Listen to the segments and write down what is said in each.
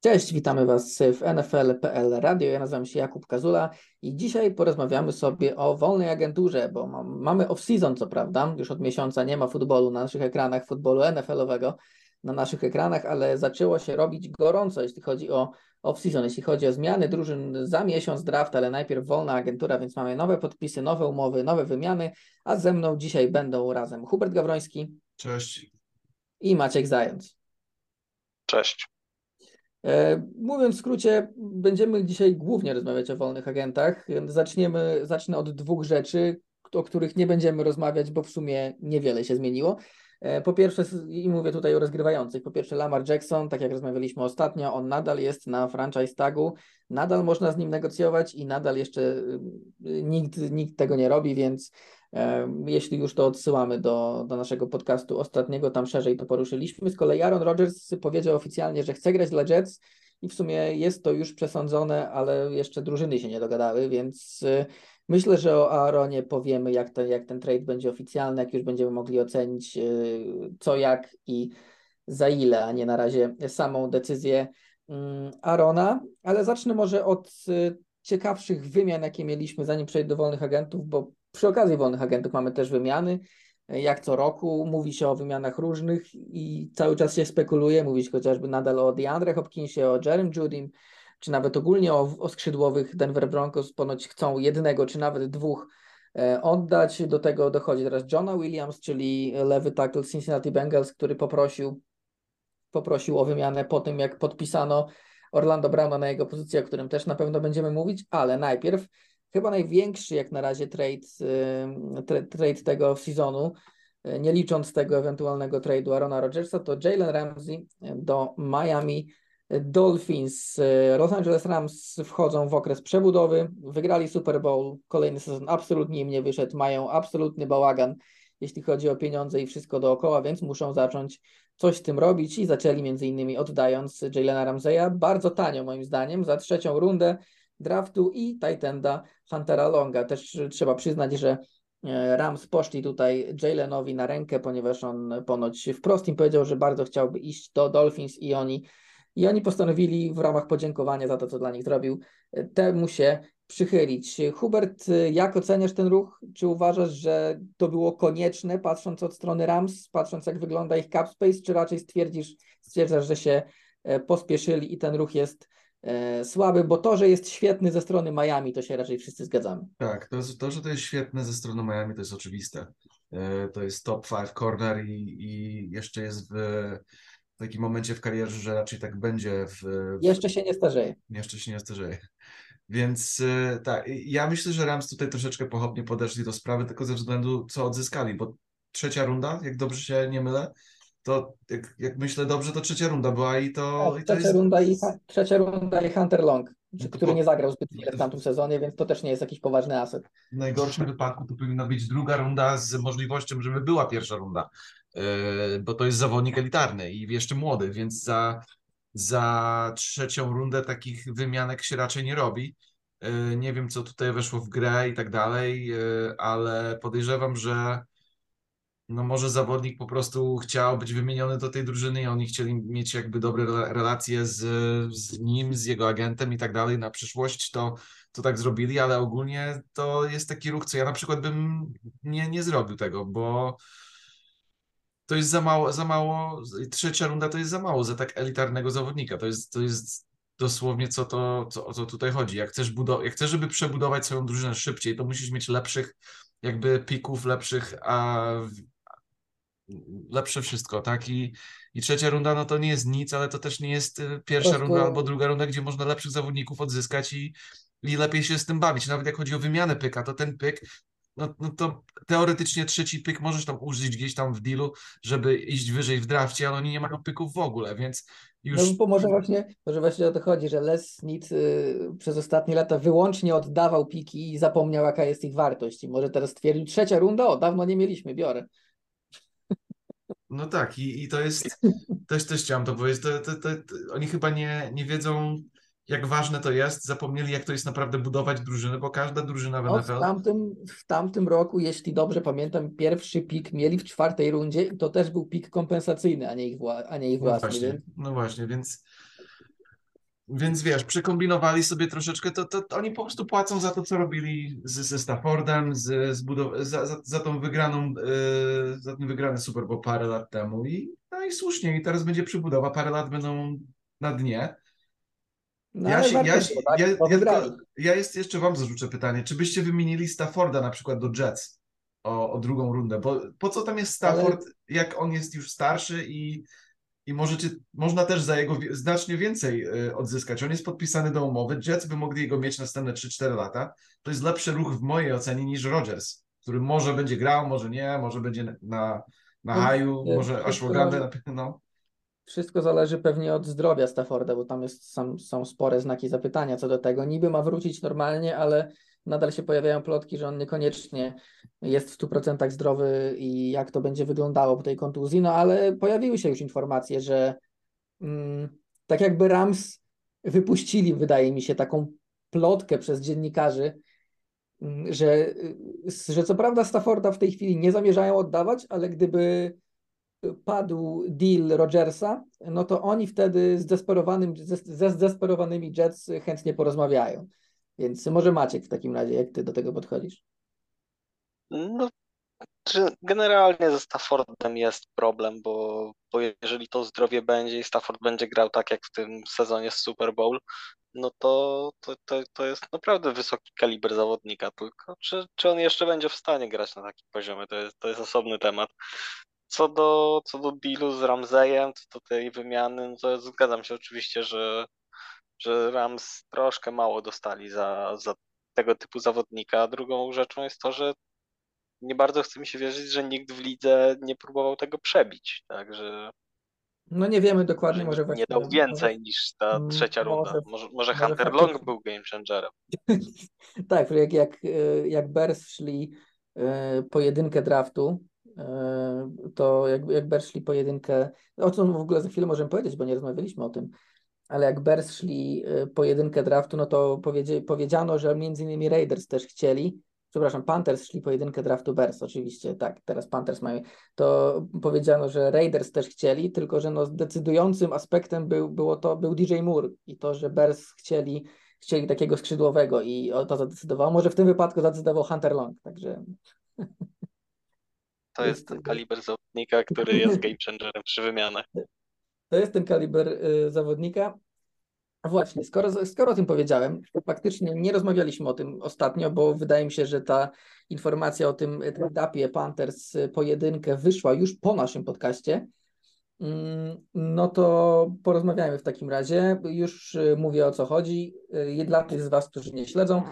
Cześć, witamy Was w NFL.pl Radio. Ja nazywam się Jakub Kazula i dzisiaj porozmawiamy sobie o wolnej agenturze, bo mamy off-season, co prawda, już od miesiąca nie ma futbolu na naszych ekranach, futbolu NFL-owego na naszych ekranach, ale zaczęło się robić gorąco, jeśli chodzi o off-season, jeśli chodzi o zmiany drużyn za miesiąc draft, ale najpierw wolna agentura, więc mamy nowe podpisy, nowe umowy, nowe wymiany, a ze mną dzisiaj będą razem Hubert Gawroński. Cześć. I Maciek Zając. Cześć. E, mówiąc w skrócie, będziemy dzisiaj głównie rozmawiać o wolnych agentach. Zaczniemy, zacznę od dwóch rzeczy, o których nie będziemy rozmawiać, bo w sumie niewiele się zmieniło. E, po pierwsze, i mówię tutaj o rozgrywających, po pierwsze Lamar Jackson, tak jak rozmawialiśmy ostatnio, on nadal jest na franchise tagu, nadal można z nim negocjować i nadal jeszcze y, nikt, nikt tego nie robi, więc jeśli już to odsyłamy do, do naszego podcastu ostatniego, tam szerzej to poruszyliśmy. Z kolei Aaron Rodgers powiedział oficjalnie, że chce grać dla Jets i w sumie jest to już przesądzone, ale jeszcze drużyny się nie dogadały, więc y, myślę, że o Aaronie powiemy, jak, to, jak ten trade będzie oficjalny, jak już będziemy mogli ocenić y, co, jak i za ile, a nie na razie samą decyzję mm, Arona, ale zacznę może od y, ciekawszych wymian, jakie mieliśmy, zanim przejdę do wolnych agentów, bo przy okazji wolnych agentów mamy też wymiany. Jak co roku mówi się o wymianach różnych i cały czas się spekuluje. Mówi się chociażby nadal o DeAndre Hopkinsie, o Jerem Judym, czy nawet ogólnie o, o skrzydłowych Denver Broncos. Ponoć chcą jednego, czy nawet dwóch e, oddać. Do tego dochodzi teraz Johna Williams, czyli lewy tackle Cincinnati Bengals, który poprosił, poprosił o wymianę po tym, jak podpisano Orlando Browna na jego pozycję, o którym też na pewno będziemy mówić, ale najpierw chyba największy jak na razie trade, trade tego sezonu, y, nie licząc tego ewentualnego trade'u Arona Rodgersa, to Jalen Ramsey do Miami Dolphins. Y, Los Angeles Rams wchodzą w okres przebudowy, wygrali Super Bowl, kolejny sezon absolutnie im nie wyszedł, mają absolutny bałagan, jeśli chodzi o pieniądze i wszystko dookoła, więc muszą zacząć coś z tym robić i zaczęli między innymi oddając Jalena Ramseya bardzo tanio moim zdaniem za trzecią rundę draftu i Titanda Huntera Longa. Też trzeba przyznać, że e, Rams poszli tutaj Jalenowi na rękę, ponieważ on ponoć wprost im powiedział, że bardzo chciałby iść do Dolphins i oni, i oni postanowili w ramach podziękowania za to, co dla nich zrobił, e, temu się przychylić. Hubert, e, jak oceniasz ten ruch? Czy uważasz, że to było konieczne, patrząc od strony Rams, patrząc jak wygląda ich cap space, czy raczej stwierdzisz, stwierdzasz, że się pospieszyli i ten ruch jest słaby, bo to, że jest świetny ze strony Miami, to się raczej wszyscy zgadzamy. Tak, to, to że to jest świetne ze strony Miami, to jest oczywiste. E, to jest top 5 corner i, i jeszcze jest w, w takim momencie w karierze, że raczej tak będzie. W, w... Jeszcze się nie starzeje. Jeszcze się nie starzeje. Więc e, tak, ja myślę, że Rams tutaj troszeczkę pochopnie podeszli do sprawy, tylko ze względu co odzyskali, bo trzecia runda, jak dobrze się nie mylę, to jak, jak, myślę dobrze, to trzecia runda była i to. Tak, i to trzecia, jest... runda i, trzecia runda i Hunter Long, No który nie zagrał zbyt wiele w tamtym sezonie, więc to też nie jest jakiś poważny aset. W najgorszym wypadku to powinna być druga runda z możliwością, żeby była pierwsza runda, Yy, bo to jest zawodnik elitarny i jeszcze młody, więc za, za trzecią rundę takich wymianek się raczej nie robi. Yy, Nie wiem, co tutaj weszło w grę i tak dalej, yy, ale podejrzewam, że no może zawodnik po prostu chciał być wymieniony do tej drużyny i oni chcieli mieć jakby dobre rela- relacje z, z nim, z jego agentem i tak dalej na przyszłość, to, to tak zrobili, ale ogólnie to jest taki ruch, co ja na przykład bym nie, nie zrobił tego, bo to jest za mało, za mało, trzecia runda to jest za mało za tak elitarnego zawodnika, to jest, to jest dosłownie co to, co, o co tutaj chodzi. Jak chcesz, budow- jak chcesz, żeby przebudować swoją drużynę szybciej, to musisz mieć lepszych jakby pików, lepszych, a lepsze wszystko, tak? I, I trzecia runda, no to nie jest nic, ale to też nie jest y, pierwsza runda albo druga runda, gdzie można lepszych zawodników odzyskać i, i lepiej się z tym bawić. Nawet jak chodzi o wymianę pyka, to ten pyk, no, no to teoretycznie trzeci pyk możesz tam użyć gdzieś tam w dealu, żeby iść wyżej w drafcie, ale oni nie mają pyków w ogóle, więc już... No może właśnie, może właśnie o to chodzi, że Les Smith y, przez ostatnie lata wyłącznie oddawał piki i zapomniał jaka jest ich wartość i może teraz stwierdził trzecia runda, o dawno nie mieliśmy, biorę. No tak, i, i to jest, też, też chciałem to powiedzieć, to, to, to, oni chyba nie, nie wiedzą, jak ważne to jest, zapomnieli, jak to jest naprawdę budować drużynę, bo każda drużyna w No, w, tamtym, w tamtym roku, jeśli dobrze pamiętam, pierwszy pik mieli w czwartej rundzie i to też był pik kompensacyjny, a nie ich, wła- a nie ich No własny, właśnie, więc no właśnie, więc Więc wiesz, przekombinowali sobie troszeczkę, to, to, to oni po prostu płacą za to, co robili z, ze Staffordem, z, z budow- za, za, za tą wygraną, yy, za ten wygrany Super Bowl parę lat temu i no i słusznie, i teraz będzie przybudowa, parę lat będą na dnie. No Ja, ale się, ja, ja, ja, ja jest, jeszcze wam zarzucę pytanie, czy byście wymienili Stafforda na przykład do Jets o, o drugą rundę, bo po co tam jest Ale- Stafford, jak on jest już starszy i, i możecie, można też za jego znacznie więcej y, odzyskać. On jest podpisany do umowy, Jets by mogli jego mieć następne 3-4 lata. To jest lepszy ruch w mojej ocenie niż Rodgers, który może będzie grał, może nie, może będzie na, na No, haju, może wszystko ashwagandha, może- na- no. Wszystko zależy pewnie od zdrowia Stafforda, bo tam jest, sam, są spore znaki zapytania co do tego. Niby ma wrócić normalnie, ale nadal się pojawiają plotki, że on niekoniecznie jest w 100% zdrowy i jak to będzie wyglądało po tej kontuzji. No ale pojawiły się już informacje, że mm, tak jakby Rams wypuścili, wydaje mi się, taką plotkę przez dziennikarzy, mm, że, y, że co prawda Stafforda w tej chwili nie zamierzają oddawać, ale gdyby padł deal Rodgersa, no to oni wtedy z desperowanym, ze, ze zdesperowanymi Jets chętnie porozmawiają. Więc może Maciek w takim razie, jak ty do tego podchodzisz? No, generalnie ze Staffordem jest problem, bo, bo jeżeli to zdrowie będzie i Stafford będzie grał tak jak w tym sezonie z Super Bowl, no to, to, to, to jest naprawdę wysoki kaliber zawodnika, tylko czy, czy on jeszcze będzie w stanie grać na takim poziomie, to jest, to jest osobny temat. Co do, co do dealu z Ramseyem, co do tej wymiany, no to zgadzam się oczywiście, że, że Rams troszkę mało dostali za, za tego typu zawodnika. Drugą rzeczą jest to, że nie bardzo chce mi się wierzyć, że nikt w lidze nie próbował tego przebić. Także No nie wiemy dokładnie, że może właśnie. nie dał może- więcej niż ta Mm, trzecia runda. może- Może, może może Hunter faktycznie. Long był game changerem. Tak, jak, jak, jak Bears szli y, po jedynkę draftu, y, to jak, jak Bears szli po jedynkę, o czym w ogóle za chwilę możemy powiedzieć, bo nie rozmawialiśmy o tym, ale jak Bears szli y, po jedynkę draftu, no to powiedziano, że między innymi Raiders też chcieli, przepraszam, Panthers szli po jedynkę draftu Bears, oczywiście, tak, teraz Panthers mają, to powiedziano, że Raiders też chcieli, tylko że no decydującym aspektem był, było to, był DJ Moore i to, że Bears chcieli chcieli takiego skrzydłowego i o to zadecydowało. Może w tym wypadku zadecydował Hunter Long, także To jest Jest- ten kaliber zawodnika, który jest game changerem przy wymianach. to jest ten kaliber y, zawodnika. Właśnie, skoro, skoro o tym powiedziałem, faktycznie nie rozmawialiśmy o tym ostatnio, bo wydaje mi się, że ta informacja o tym trade-upie Panthers y, pojedynkę wyszła już po naszym podcaście. Mm, No to porozmawiajmy w takim razie. Już y, mówię o co chodzi. Y, Dla tych z Was, którzy nie śledzą,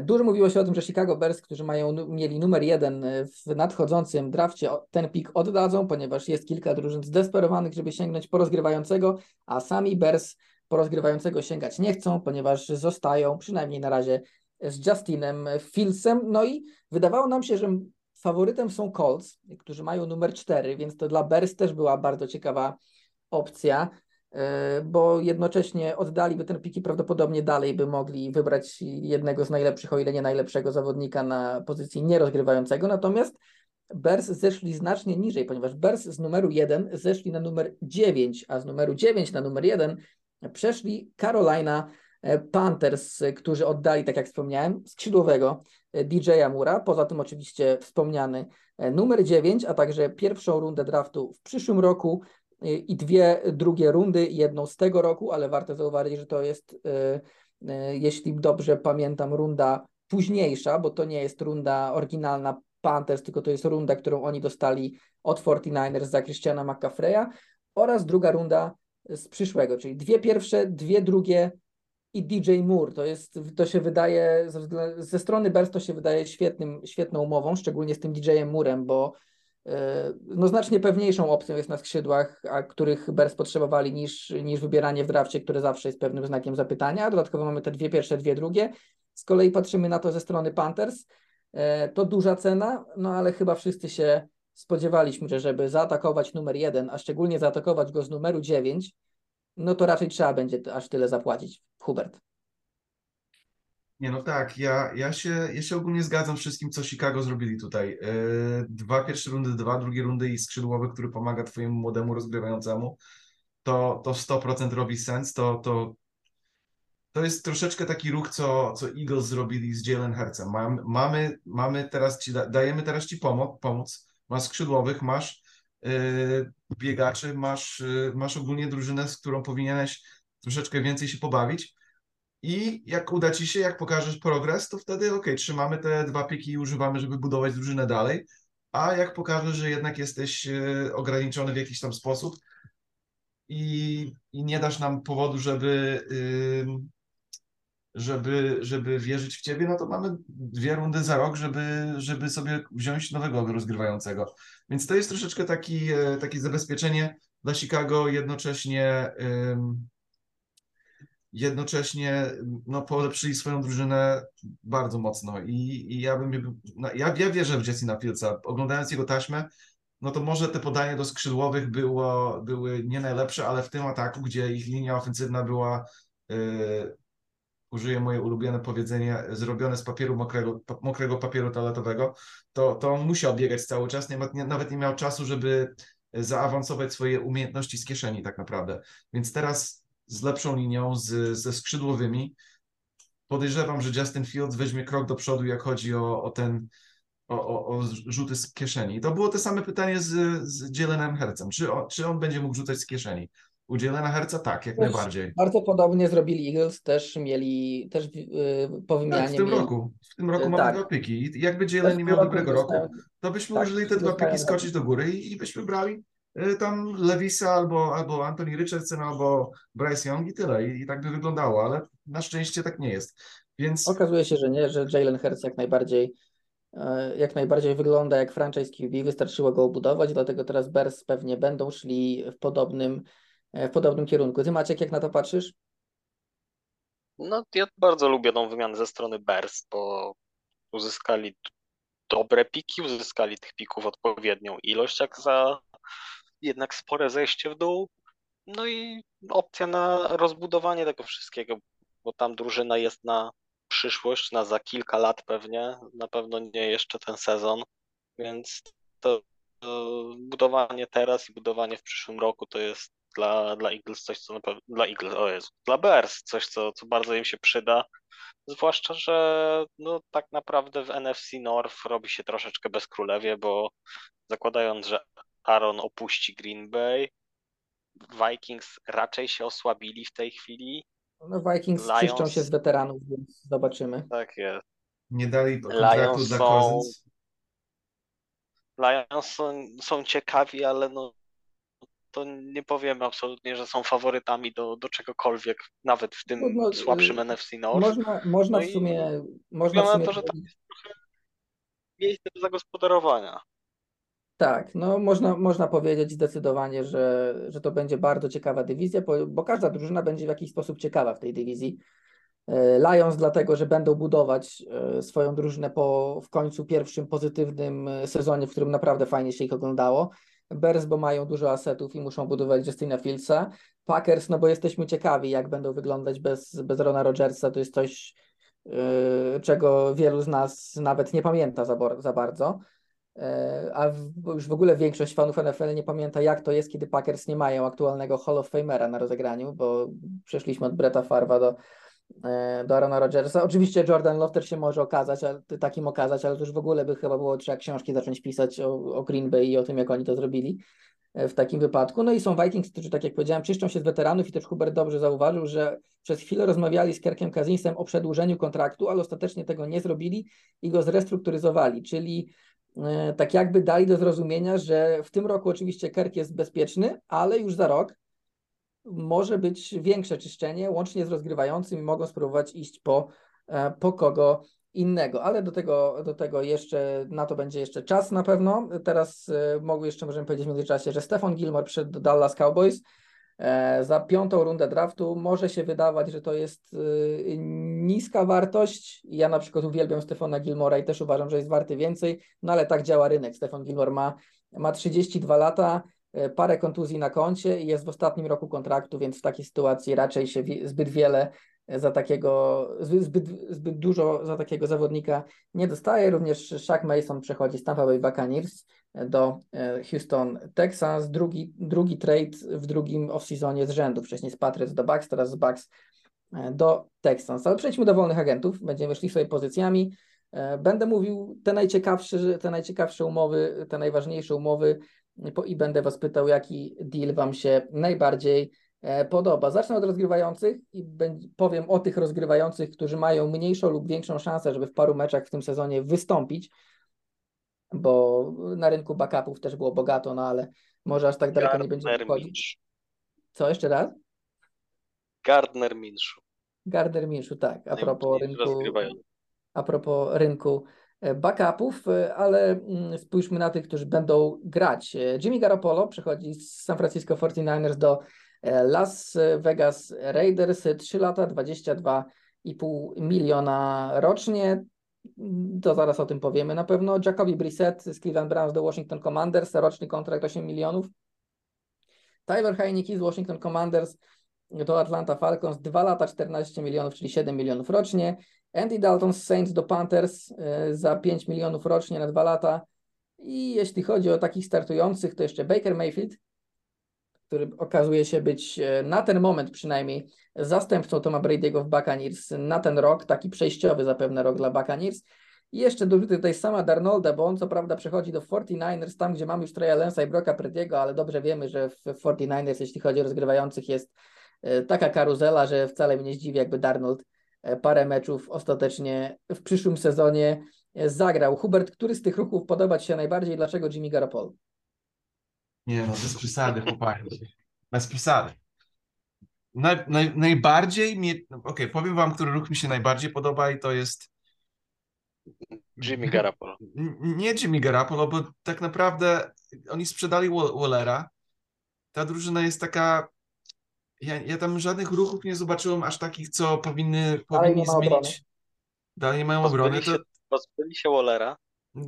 dużo mówiło się o tym, że Chicago Bears, którzy mają, mieli numer jeden y, w nadchodzącym drafcie, ten pik oddadzą, ponieważ jest kilka drużyn zdesperowanych, żeby sięgnąć po rozgrywającego, a sami Bears po rozgrywającego sięgać nie chcą, ponieważ zostają, przynajmniej na razie, z Justinem Fieldsem. No i wydawało nam się, że faworytem są Colts, którzy mają numer 4, więc to dla Bears też była bardzo ciekawa opcja, e, bo jednocześnie oddaliby ten pik i prawdopodobnie dalej by mogli wybrać jednego z najlepszych, o ile nie najlepszego zawodnika na pozycji nierozgrywającego. Natomiast Bears zeszli znacznie niżej, ponieważ Bears z numeru 1 zeszli na numer 9, a z numeru 9 na numer 1 przeszli Carolina e, Panthers, e, którzy oddali, tak jak wspomniałem, skrzydłowego e, DJ-a Mura, poza tym oczywiście wspomniany e, numer 9, a także pierwszą rundę draftu w przyszłym roku e, i dwie drugie rundy, jedną z tego roku, ale warto zauważyć, że to jest, e, e, jeśli dobrze pamiętam, runda późniejsza, bo to nie jest runda oryginalna Panthers, tylko to jest runda, którą oni dostali od 49ers za Christiana McCaffrey'a oraz druga runda z przyszłego, czyli dwie pierwsze, dwie drugie i DJ Moore. To jest, to się wydaje, ze, strony Bears to się wydaje świetnym, świetną umową, szczególnie z tym DJ-em Murem, bo no, znacznie pewniejszą opcją jest na skrzydłach, a których Bears potrzebowali niż, niż wybieranie w drafcie, które zawsze jest pewnym znakiem zapytania. Dodatkowo mamy te dwie pierwsze, dwie drugie. Z kolei patrzymy na to ze strony Panthers. E, To duża cena, no ale chyba wszyscy się spodziewaliśmy, że żeby zaatakować numer jeden, a szczególnie zaatakować go z numeru 9, no to raczej trzeba będzie aż tyle zapłacić. Hubert. Nie, no tak, ja, ja, się, ja się ogólnie zgadzam z wszystkim, co Chicago zrobili tutaj. Yy, Dwa pierwsze rundy, dwa drugie rundy i skrzydłowy, który pomaga twojemu młodemu rozgrywającemu, to, to 100% robi sens, to, to to jest troszeczkę taki ruch, co, co Eagles zrobili z Jalen Hercem. Mam, mamy, mamy teraz ci, dajemy teraz ci pomoc, pomóc. Masz skrzydłowych, masz yy, biegaczy, masz, yy, masz ogólnie drużynę, z którą powinieneś troszeczkę więcej się pobawić. I jak uda ci się, jak pokażesz progres, to wtedy ok, trzymamy te dwa piki i używamy, żeby budować drużynę dalej. A jak pokażesz, że jednak jesteś yy, ograniczony w jakiś tam sposób i, i nie dasz nam powodu, żeby żeby, żeby wierzyć w ciebie, no to mamy dwie rundy za rok, żeby, żeby sobie wziąć nowego rozgrywającego. Więc to jest troszeczkę taki, e, takie zabezpieczenie dla Chicago, jednocześnie jednocześnie no, polepszyli swoją drużynę bardzo mocno i, i ja bym ja, ja wierzę w Jessina Fieldsa. Oglądając jego taśmę, no to może te podania do skrzydłowych było, były nie najlepsze, ale w tym ataku, gdzie ich linia ofensywna była yy, użyję moje ulubione powiedzenie, zrobione z papieru mokrego, mokrego papieru toaletowego, to, to on musiał biegać cały czas, nie, nie, nawet nie miał czasu, żeby zaawansować swoje umiejętności z kieszeni tak naprawdę. Więc teraz z lepszą linią, z, ze skrzydłowymi, podejrzewam, że Justin Fields weźmie krok do przodu, jak chodzi o, o ten o, o, o rzuty z kieszeni. To było to same pytanie z, z Hercem. Czy on, czy on będzie mógł rzucać z kieszeni? Udzielenia Herca tak, jak najbardziej. Bardzo podobnie zrobili Eagles, też mieli, też yy, po wymianie Tak, w tym mieli... roku. W tym roku Yy, mamy tak. dwa piki. Jakby Też Jalen nie miał dobrego roku, to byśmy tak, użyli te dwa piki skoczyć do góry i, i byśmy brali tam Lewisa albo, albo Anthony Richardson albo Bryce Young i tyle. I, I tak by wyglądało, ale na szczęście tak nie jest. Więc Okazuje się, że nie, że Jalen Hurts jak najbardziej e, jak najbardziej wygląda jak franchise QB, wystarczyło go obudować, dlatego teraz Bears pewnie będą szli w podobnym, e, w podobnym kierunku. Ty Maciek, jak na to patrzysz? No, ja bardzo lubię tą wymianę ze strony Bears, bo uzyskali dobre piki, uzyskali tych pików odpowiednią ilość, jak za jednak spore zejście w dół. No i opcja na rozbudowanie tego wszystkiego, bo tam drużyna jest na przyszłość, na za kilka lat pewnie, na pewno nie jeszcze ten sezon, więc to, budowanie teraz i budowanie w przyszłym roku to jest dla, dla Eagles coś, co na pewno, dla Eagles, o Jezu, dla Bears coś, co, co bardzo im się przyda, zwłaszcza, że no tak naprawdę w NFC North robi się troszeczkę bezkrólewie, bo zakładając, że Aaron opuści Green Bay, Vikings raczej się osłabili w tej chwili, No Vikings Lions- czyszczą się z weteranów, więc zobaczymy. tak jest. nie dali kontraktu Lions dla są-. Lions są, są ciekawi, ale no to nie powiemy absolutnie, że są faworytami do, do czegokolwiek, nawet w tym No, no, słabszym y, NFC North. Można, można No w sumie, można w sumie to, że tam jest trochę miejsce do zagospodarowania. Tak, no można, można powiedzieć zdecydowanie, że, że to będzie bardzo ciekawa dywizja, bo, bo każda drużyna będzie w jakiś sposób ciekawa w tej dywizji. E, Lions dlatego, że będą budować e, swoją drużynę po w końcu pierwszym pozytywnym e, sezonie, w którym naprawdę fajnie się ich oglądało. Bears, bo mają dużo asetów i muszą budować Justina Fieldsa. Packers, no bo jesteśmy ciekawi, jak będą wyglądać bez, bez Rona Rodgersa. To jest coś, e, czego wielu z nas nawet nie pamięta za, za bardzo. E, A już w ogóle większość fanów NFL nie pamięta, jak to jest, kiedy Packers nie mają aktualnego Hall of Famera na rozegraniu, bo przeszliśmy od Bretta Farva do, e, do Arona Rodgersa. Oczywiście Jordan Love też się może okazać, ale, takim okazać, ale to już w ogóle by chyba było trzeba książki zacząć pisać o, o Green Bay i o tym, jak oni to zrobili e, w takim wypadku. No i są Vikings, którzy, tak jak powiedziałem, czyszczą się z weteranów i też Hubert dobrze zauważył, że przez chwilę rozmawiali z Kerkiem Cousinsem o przedłużeniu kontraktu, ale ostatecznie tego nie zrobili i go zrestrukturyzowali, czyli tak jakby dali do zrozumienia, że w tym roku oczywiście Kerk jest bezpieczny, ale już za rok może być większe czyszczenie, łącznie z rozgrywającym i mogą spróbować iść po, e, po kogo innego, ale do tego, do tego jeszcze, na to będzie jeszcze czas na pewno. Teraz e, mogę jeszcze możemy powiedzieć w międzyczasie, że Stefan Gilmore przyszedł do Dallas Cowboys e, za piątą rundę draftu. Może się wydawać, że to jest e, niska wartość. Ja na przykład uwielbiam Stefana Gilmora i też uważam, że jest warty więcej, no ale tak działa rynek. Stefan Gilmore ma, ma 32 lata, e, parę kontuzji na koncie i jest w ostatnim roku kontraktu, więc w takiej sytuacji raczej się zbyt wiele za takiego, zbyt, zbyt, dużo za takiego zawodnika nie dostaje. Również Shaq Mason przechodzi z Tampa Bay Buccaneers do e, Houston Texans. Drugi, drugi trade w drugim off-seasonie z rzędu. Wcześniej z Patriots do Bucks, teraz z Bucks e, do Texans. Ale przejdźmy do wolnych agentów, będziemy szli sobie pozycjami. E, będę mówił te najciekawsze, te najciekawsze umowy, te najważniejsze umowy i będę Was pytał, jaki deal Wam się najbardziej podoba. Zacznę od rozgrywających i powiem o tych rozgrywających, którzy mają mniejszą lub większą szansę, żeby w paru meczach w tym sezonie wystąpić, bo na rynku backupów też było bogato, no ale może aż tak daleko Gardner nie będziemy wchodzić. Co jeszcze raz? Gardner Minshew. Gardner Minshew, tak, a propos rynku, a propos rynku e, backupów, e, ale mm, spójrzmy na tych, którzy będą grać. E, Jimmy Garoppolo przechodzi z San Francisco 49ers do Las Vegas Raiders, 3 lata, 22,5 miliona rocznie. To zaraz o tym powiemy na pewno. Jacoby Brissett z Cleveland Browns do Washington Commanders, roczny kontrakt 8 milionów. Tyler Heineke z Washington Commanders do Atlanta Falcons, 2 lata 14 milionów, czyli 7 milionów rocznie. Andy Dalton z Saints do Panthers y, za 5 milionów rocznie na 2 lata. I jeśli chodzi o takich startujących, to jeszcze Baker Mayfield, który okazuje się być y, na ten moment przynajmniej zastępcą Toma Brady'ego w Buccaneers na ten rok, taki przejściowy zapewne rok dla Buccaneers. I jeszcze dorzucę tutaj sama Darnolda, bo on co prawda przechodzi do 49ers, tam gdzie mamy już Treya Lensa i Broka Prediego, ale dobrze wiemy, że w 49ers, jeśli chodzi o rozgrywających, jest e, taka karuzela, że wcale mnie nie zdziwi, jakby Darnold e, parę meczów ostatecznie w przyszłym sezonie e, zagrał. Hubert, który z tych ruchów podoba Ci się najbardziej? Dlaczego Jimmy Garoppolo? Nie no, bez przesady, chłopaki. Bez przesady. Naj, naj, najbardziej mnie, okej, powiem wam, który ruch mi się najbardziej podoba i to jest Jimmy Garoppolo. Nie Jimmy Garoppolo, bo tak naprawdę oni sprzedali Wa- Wallera. Ta drużyna jest taka. Ja, ja tam żadnych ruchów nie zobaczyłem aż takich, co powinny, powinni nie ma obrony. zmienić. Dalej nie mają obrony. Pozbyli To, się, pozbyli się Wallera, nadal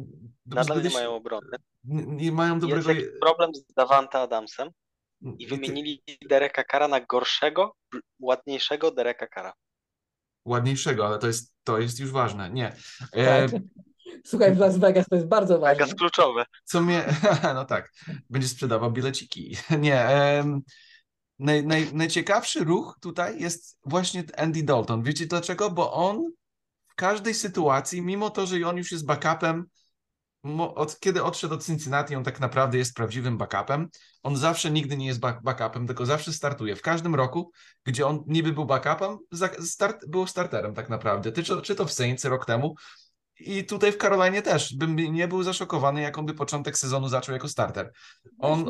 nie pozbyli się- mają obrony. nie, nie mają Jest dobrego. jakiś problem z Davanta Adamsem i ty- wymienili Dereka Kara na gorszego, bl- ładniejszego Dereka Kara. Ładniejszego, ale to jest, to jest już ważne. Nie. E, Tak. Słuchaj, w Las Vegas to jest bardzo ważne. Mega kluczowe. co mnie. No tak, będzie sprzedawał bileciki. Nie. em, naj, naj, najciekawszy ruch tutaj jest właśnie Andy Dalton. Wiecie dlaczego? Bo on w każdej sytuacji, mimo to, że on już jest backupem, od kiedy odszedł od Cincinnati, on tak naprawdę jest prawdziwym backupem. On zawsze nigdy nie jest back, backupem, tylko zawsze startuje. W każdym roku, gdzie on niby był backupem, start, był starterem tak naprawdę. Czy, czy to w Saints rok temu, i tutaj w Carolinie też bym nie był zaszokowany, jak on by początek sezonu zaczął jako starter. On,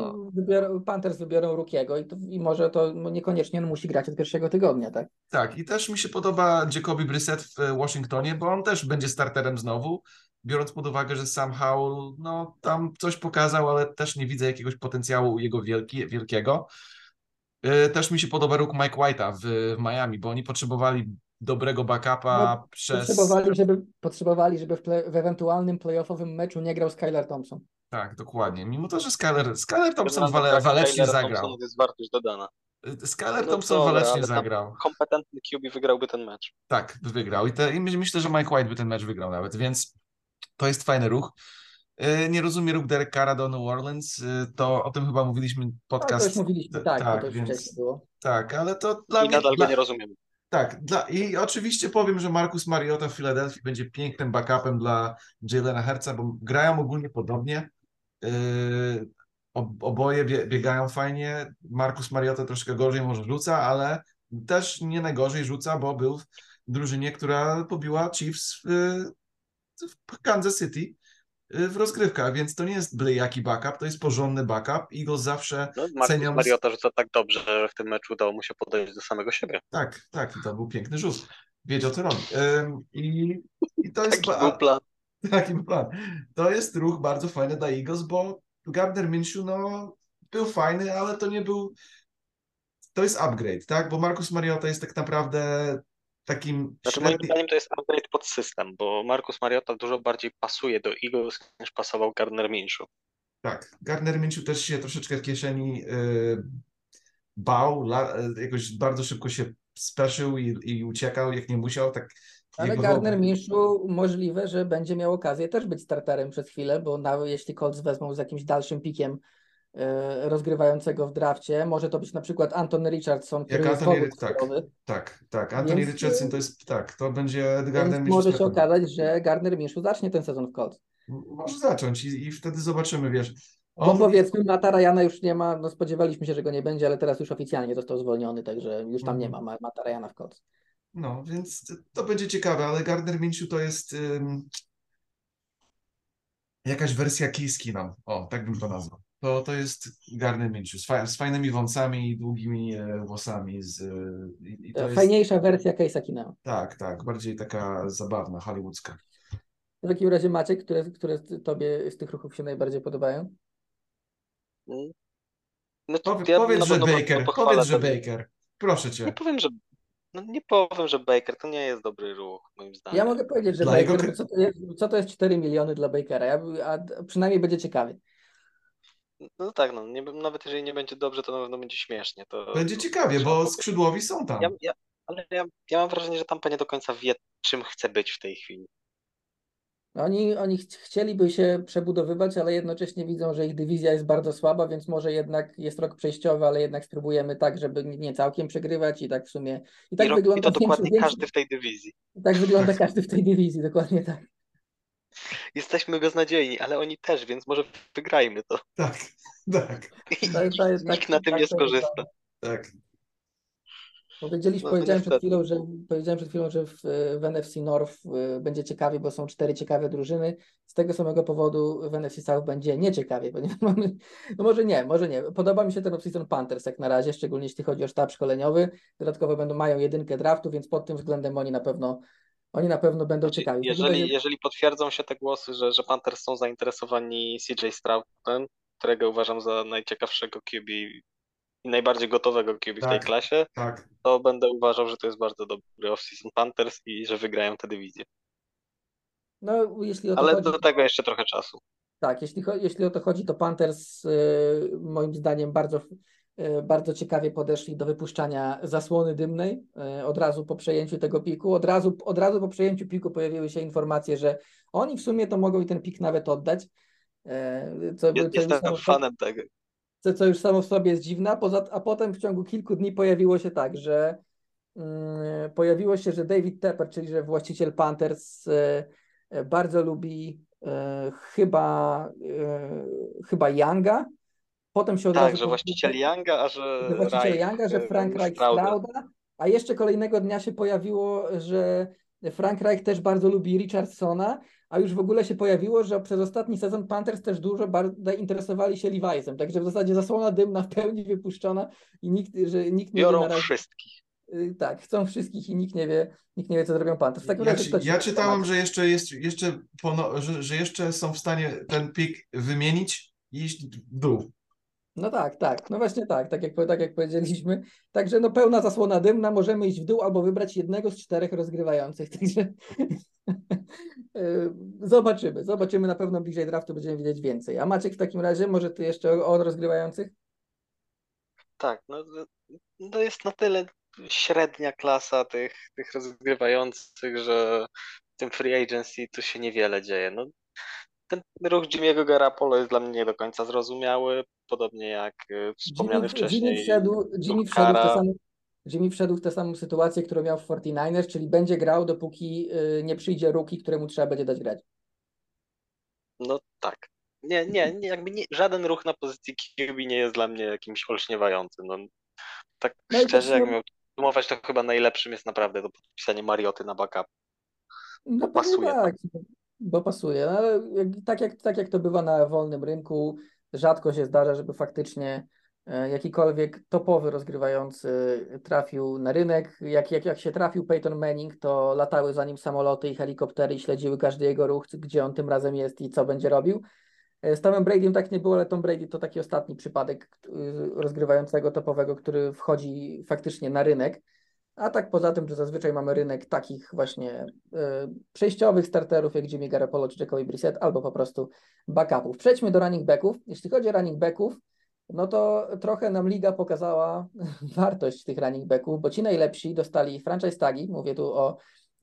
Panthers wybiorą Rukiego i, to, i może to niekoniecznie on musi grać od pierwszego tygodnia, tak? tak, i też mi się podoba Jacoby Brissett w e, Washingtonie, bo on też będzie starterem znowu, biorąc pod uwagę, że Sam Howell, no tam coś pokazał, ale też nie widzę jakiegoś potencjału jego wielki, wielkiego. E, Też mi się podoba ruch Mike White'a w, w Miami, bo oni potrzebowali dobrego backupa No, przez... Potrzebowali, żeby, potrzebowali, żeby w, play, w ewentualnym playoffowym meczu nie grał Skylar Thompson. Tak, dokładnie. Mimo to, że Skyler, Skyler Thompson wale, walecznie zagrał. Thompson jest wartość dodana. Skyler No Thompson walecznie zagrał. Kompetentny QB wygrałby ten mecz. Tak, wygrał. I, te, I myślę, że Mike White by ten mecz wygrał nawet, więc to jest fajny ruch. Yy, Nie rozumie ruch Derek Carra do New Orleans. Yy, To o tym chyba mówiliśmy Ale to podcast. już mówiliśmy, tak, tak, to już więc- wcześniej było. Tak, ale to dla I mnie. nadal dla, go nie rozumiemy. Tak, dla, i oczywiście powiem, że Marcus Mariota w Filadelfii będzie pięknym backupem dla Jalena Herca, bo grają ogólnie podobnie. Yy, ob- oboje bie, biegają fajnie. Marcus Mariota troszkę gorzej może rzuca, ale też nie najgorzej rzuca, bo był w drużynie, która pobiła Chiefs w, w Kansas City w rozgrywkach, więc to nie jest byle jaki backup, to jest porządny backup. Eagles zawsze No, Marcus cenią... Mariota rzuca tak dobrze, że w tym meczu udało mu się podejść do samego siebie. Tak, tak, to był piękny rzut. Wiedział, co robi. I, i to jest... Taki był plan. Taki był plan. To jest ruch bardzo fajny dla Eagles, bo Gardner Minshew, no, był fajny, ale to nie był... To jest upgrade, tak? Bo Marcus Mariota jest tak naprawdę takim Znaczy moim zdaniem to jest upgrade pod system, bo Marcus Mariota dużo bardziej pasuje do Eagles niż pasował Gardner Minshew. Tak, Gardner Minshew też się troszeczkę w kieszeni y, bał, la, jakoś bardzo szybko się speszył i, i uciekał, jak nie musiał, tak Ale Gardner Minshew możliwe, że będzie miał okazję też być starterem przez chwilę, bo na, jeśli Colts wezmą z jakimś dalszym pikiem rozgrywającego w drafcie. Może to być na przykład Anton Richardson, który Jak jest Anthony- ogóle tak. Tak, tak. Anthony Więc, Richardson to jest, tak, to będzie Gardner Minshew może się okazać, że Gardner Minshew zacznie ten sezon w Colts. Może zacząć i, i wtedy zobaczymy, wiesz. Bo On, powiedzmy, Mata Ryana już nie ma, no spodziewaliśmy się, że go nie będzie, ale teraz już oficjalnie został zwolniony, także już tam nie ma Mhm. Ma- Mata Ryana w Colts. no, więc to będzie ciekawe, ale Gardner Minshew to jest jakaś wersja Kiski nam. O, tak bym to nazwał. To, to jest Gardner Minshew z, fa- z fajnymi wąsami i długimi e, włosami. Z, e, i, i to jest, Fajniejsza wersja Case'a Kineo. tak, tak, bardziej taka zabawna, hollywoodzka. W takim razie Maciek, które, które tobie z tych ruchów się najbardziej podobają? Mm. Znaczy, Powie, ja powiedz, że Baker, powiedz, że ten- Baker. Proszę Nie cię. powiem, że no nie powiem, że Baker to nie jest dobry ruch, moim zdaniem. Ja mogę powiedzieć, że Dla Baker, jego co to, jest, co to jest 4 miliony dla Bakera? Ja, a przynajmniej będzie ciekawie. No tak, no nie, nawet jeżeli nie będzie dobrze, to na pewno będzie śmiesznie. To, Będzie ciekawie, bo skrzydłowi są tam. Ja, ja, ale ja, ja mam wrażenie, że Tampa nie do końca wie, czym chce być w tej chwili. Oni, oni ch- chcieliby się przebudowywać, ale jednocześnie widzą, że ich dywizja jest bardzo słaba, więc może jednak jest rok przejściowy, ale jednak spróbujemy tak, żeby nie- całkiem przegrywać i tak w sumie. I tak I, rok, I wygląda to dokładnie każdy w tej dywizji. Tak wygląda każdy w tej dywizji, dokładnie tak. Jesteśmy beznadziejni, ale oni też, więc może wygrajmy to. Tak, tak, I jest nikt tak- na tym tak nie skorzysta. tak. Powiedzieliśmy, No, powiedziałem, przed chwilą, że, powiedziałem przed chwilą, że w, w NFC North y, będzie ciekawie, bo są cztery ciekawe drużyny. Z tego samego powodu w NFC South będzie nieciekawie, ponieważ mamy, no może nie, może nie. Podoba mi się ten off-season Panthers jak na razie, szczególnie jeśli chodzi o sztab szkoleniowy. Dodatkowo będą, mają jedynkę draftu, więc pod tym względem oni na pewno, oni na pewno będą Znaczy, ciekawi. W takim jeżeli, razie- jeżeli potwierdzą się te głosy, że, że Panthers są zainteresowani CJ Stroudem, którego uważam za najciekawszego QB i najbardziej gotowego QB w tej Tak. klasie, tak. to będę uważał, że to jest bardzo dobry off-season Panthers i że wygrają tę dywizję. No, jeśli o to Ale chodzi, do tego jeszcze trochę czasu. Tak, jeśli, jeśli o to chodzi, to Panthers y, moim zdaniem bardzo, bardzo ciekawie podeszli do wypuszczania zasłony dymnej y, od razu po przejęciu tego piku. Od razu, od razu po przejęciu piku pojawiły się informacje, że oni w sumie to mogą i ten pik nawet oddać. y, Co, co, już jestem samo, fanem tego. co, co już samo w sobie jest dziwne, a, poza, a potem w ciągu kilku dni pojawiło się tak, że mm, pojawiło się, że David Tepper, czyli że właściciel Panthers y, y, bardzo lubi y, chyba, chyba Younga. Potem się od Tak, razu że właściciel Younga, a że że właściciel Reich, Younga, że e, Frank Reich. Strouda, a jeszcze kolejnego dnia się pojawiło, że Frank Reich też bardzo lubi Richardsona, a już w ogóle się pojawiło, że przez ostatni sezon Panthers też dużo bardzo interesowali się Levi'sem, także w zasadzie zasłona dymna w pełni wypuszczona i nikt, że nikt nie wie Biorą na razie, wszystkich. y, tak, chcą wszystkich i nikt nie wie, nikt nie wie co zrobią Panthers. W takim Ja, czy, ja tak czytałem, temat? że jeszcze jest, jeszcze pono, że, że jeszcze są w stanie ten pik wymienić i iść w dół. No tak, tak, no właśnie tak, tak jak, tak jak powiedzieliśmy. Także no pełna zasłona dymna, możemy iść w dół albo wybrać jednego z czterech rozgrywających. Także y, zobaczymy, zobaczymy na pewno bliżej draftu będziemy wiedzieć więcej. A Maciek w takim razie, może ty jeszcze o, o rozgrywających? Tak, no to jest na tyle średnia klasa tych, tych rozgrywających, że w tym free agency tu się niewiele dzieje. No, ten ruch Jimmy'ego Garapolo jest dla mnie nie do końca zrozumiały, podobnie jak e, wspomniany Jimmy, Jimmy, wcześniej wszedł, Jimmy, wszedł w tę Kara. samą, Jimmy wszedł w tę samą sytuację, którą miał w 49ers, czyli będzie grał, dopóki y, nie przyjdzie rookie, któremu trzeba będzie dać grać. No tak. Nie, nie, nie, jakby nie, żaden ruch na pozycji QB nie jest dla mnie jakimś olśniewającym. No, tak No szczerze, jak miał sumować, to chyba najlepszym jest naprawdę to podpisanie Marioty na backup. No pasuje. tak, bo pasuje, no, ale tak, jak, tak jak to bywa na wolnym rynku, rzadko się zdarza, żeby faktycznie e, jakikolwiek topowy rozgrywający trafił na rynek. Jak, jak, jak się trafił Peyton Manning, to latały za nim samoloty i helikoptery i śledziły każdy jego ruch, gdzie on tym razem jest i co będzie robił. E, Z Tomem Bradym tak nie było, ale Tom Brady to taki ostatni przypadek rozgrywającego topowego, który wchodzi faktycznie na rynek. A tak poza tym, że zazwyczaj mamy rynek takich właśnie y, przejściowych starterów jak Jimmy Garoppolo czy Jacoby Brissett, albo po prostu backupów. Przejdźmy do running backów. Jeśli chodzi o running backów, no to trochę nam liga pokazała wartość tych running backów, bo ci najlepsi dostali franchise tagi, mówię tu o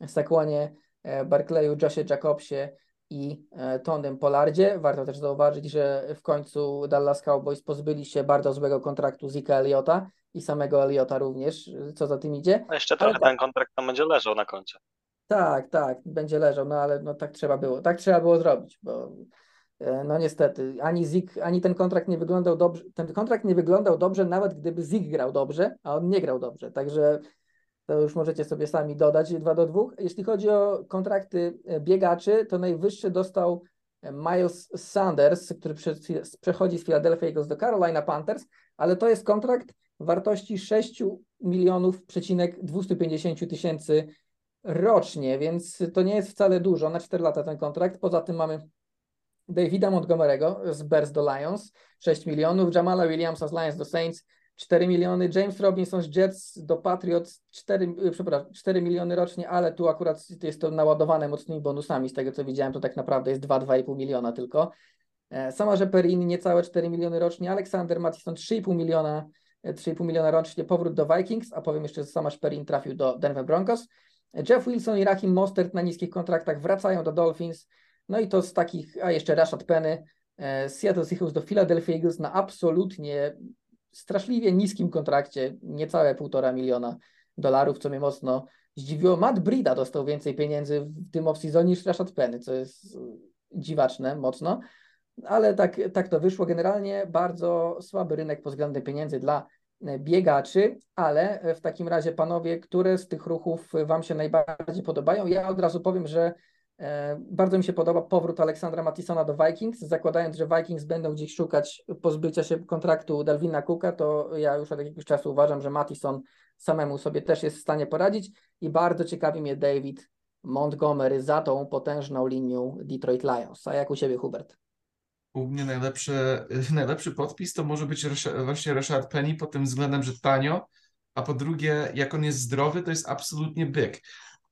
Saquonie, e, Barclayu, Joshie Jacobsie i e, Tonym Polardzie. Warto też zauważyć, że w końcu Dallas Cowboys pozbyli się bardzo złego kontraktu Zika Eliota i samego Eliota również, co za tym idzie. A jeszcze trochę tak. ten kontrakt tam będzie leżał na koncie. Tak, tak, będzie leżał, no ale no tak trzeba było, tak trzeba było zrobić, bo e, no niestety ani Zik, ani ten kontrakt nie wyglądał dobrze, ten kontrakt nie wyglądał dobrze nawet gdyby Zik grał dobrze, a on nie grał dobrze, także to już możecie sobie sami dodać 2 do 2. Jeśli chodzi o kontrakty e, biegaczy, to najwyższy dostał Miles Sanders, który prze, przechodzi z Philadelphia Eagles do Carolina Panthers, ale to jest kontrakt wartości 6 milionów przecinek 250 tysięcy rocznie, więc to nie jest wcale dużo na 4 lata ten kontrakt. Poza tym mamy Davida Montgomery'ego z Bears do Lions 6 milionów, Jamala Williamsa z Lions do Saints 4 miliony, James Robinson z Jets do Patriots 4, y, przepraszam, 4 miliony rocznie, ale tu akurat jest to naładowane mocnymi bonusami, z tego co widziałem to tak naprawdę jest 2-2,5 miliona tylko. E, Sama Perin niecałe 4 miliony rocznie, Aleksander Mattison 3,5 miliona, e, 3,5 miliona rocznie, powrót do Vikings, a powiem jeszcze, że sama Perin trafił do Denver Broncos. Jeff Wilson i Raheem Mostert na niskich kontraktach wracają do Dolphins. No i to z takich, a jeszcze Rashad Penny, e, Seattle Seahawks do Philadelphia Eagles na absolutnie straszliwie niskim kontrakcie, niecałe półtora miliona dolarów, co mnie mocno zdziwiło. Matt Brida dostał więcej pieniędzy w tym off-seasonie niż Rashad Penny, co jest dziwaczne mocno, ale tak, tak to wyszło. Generalnie bardzo słaby rynek pod względem pieniędzy dla biegaczy, ale w takim razie panowie, które z tych ruchów Wam się najbardziej podobają? Ja od razu powiem, że e, bardzo mi się podoba powrót Aleksandra Mattisona do Vikings, zakładając, że Vikings będą gdzieś szukać pozbycia się kontraktu Dalvina Cooka, to ja już od jakiegoś czasu uważam, że Mattison samemu sobie też jest w stanie poradzić i bardzo ciekawi mnie David Montgomery za tą potężną linią Detroit Lions. A jak u Ciebie Hubert? U mnie najlepszy, najlepszy podpis to może być właśnie Rashad Penny pod tym względem, że tanio, a po drugie, jak on jest zdrowy, to jest absolutnie byk.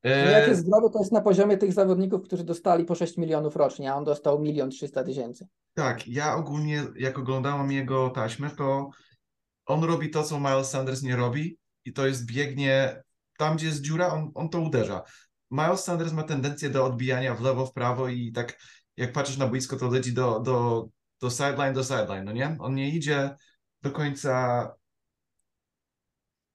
No E, jak jest zdrowy, to jest na poziomie tych zawodników, którzy dostali po 6 milionów rocznie, a on dostał milion 300 tysięcy. Tak, ja ogólnie, jak oglądałam jego taśmę, to on robi to, co Miles Sanders nie robi i to jest biegnie tam, gdzie jest dziura, on, on to uderza. Miles Sanders ma tendencję do odbijania w lewo, w prawo i tak jak patrzysz na boisko, to leci do, do, do sideline, do sideline, no nie? On nie idzie do końca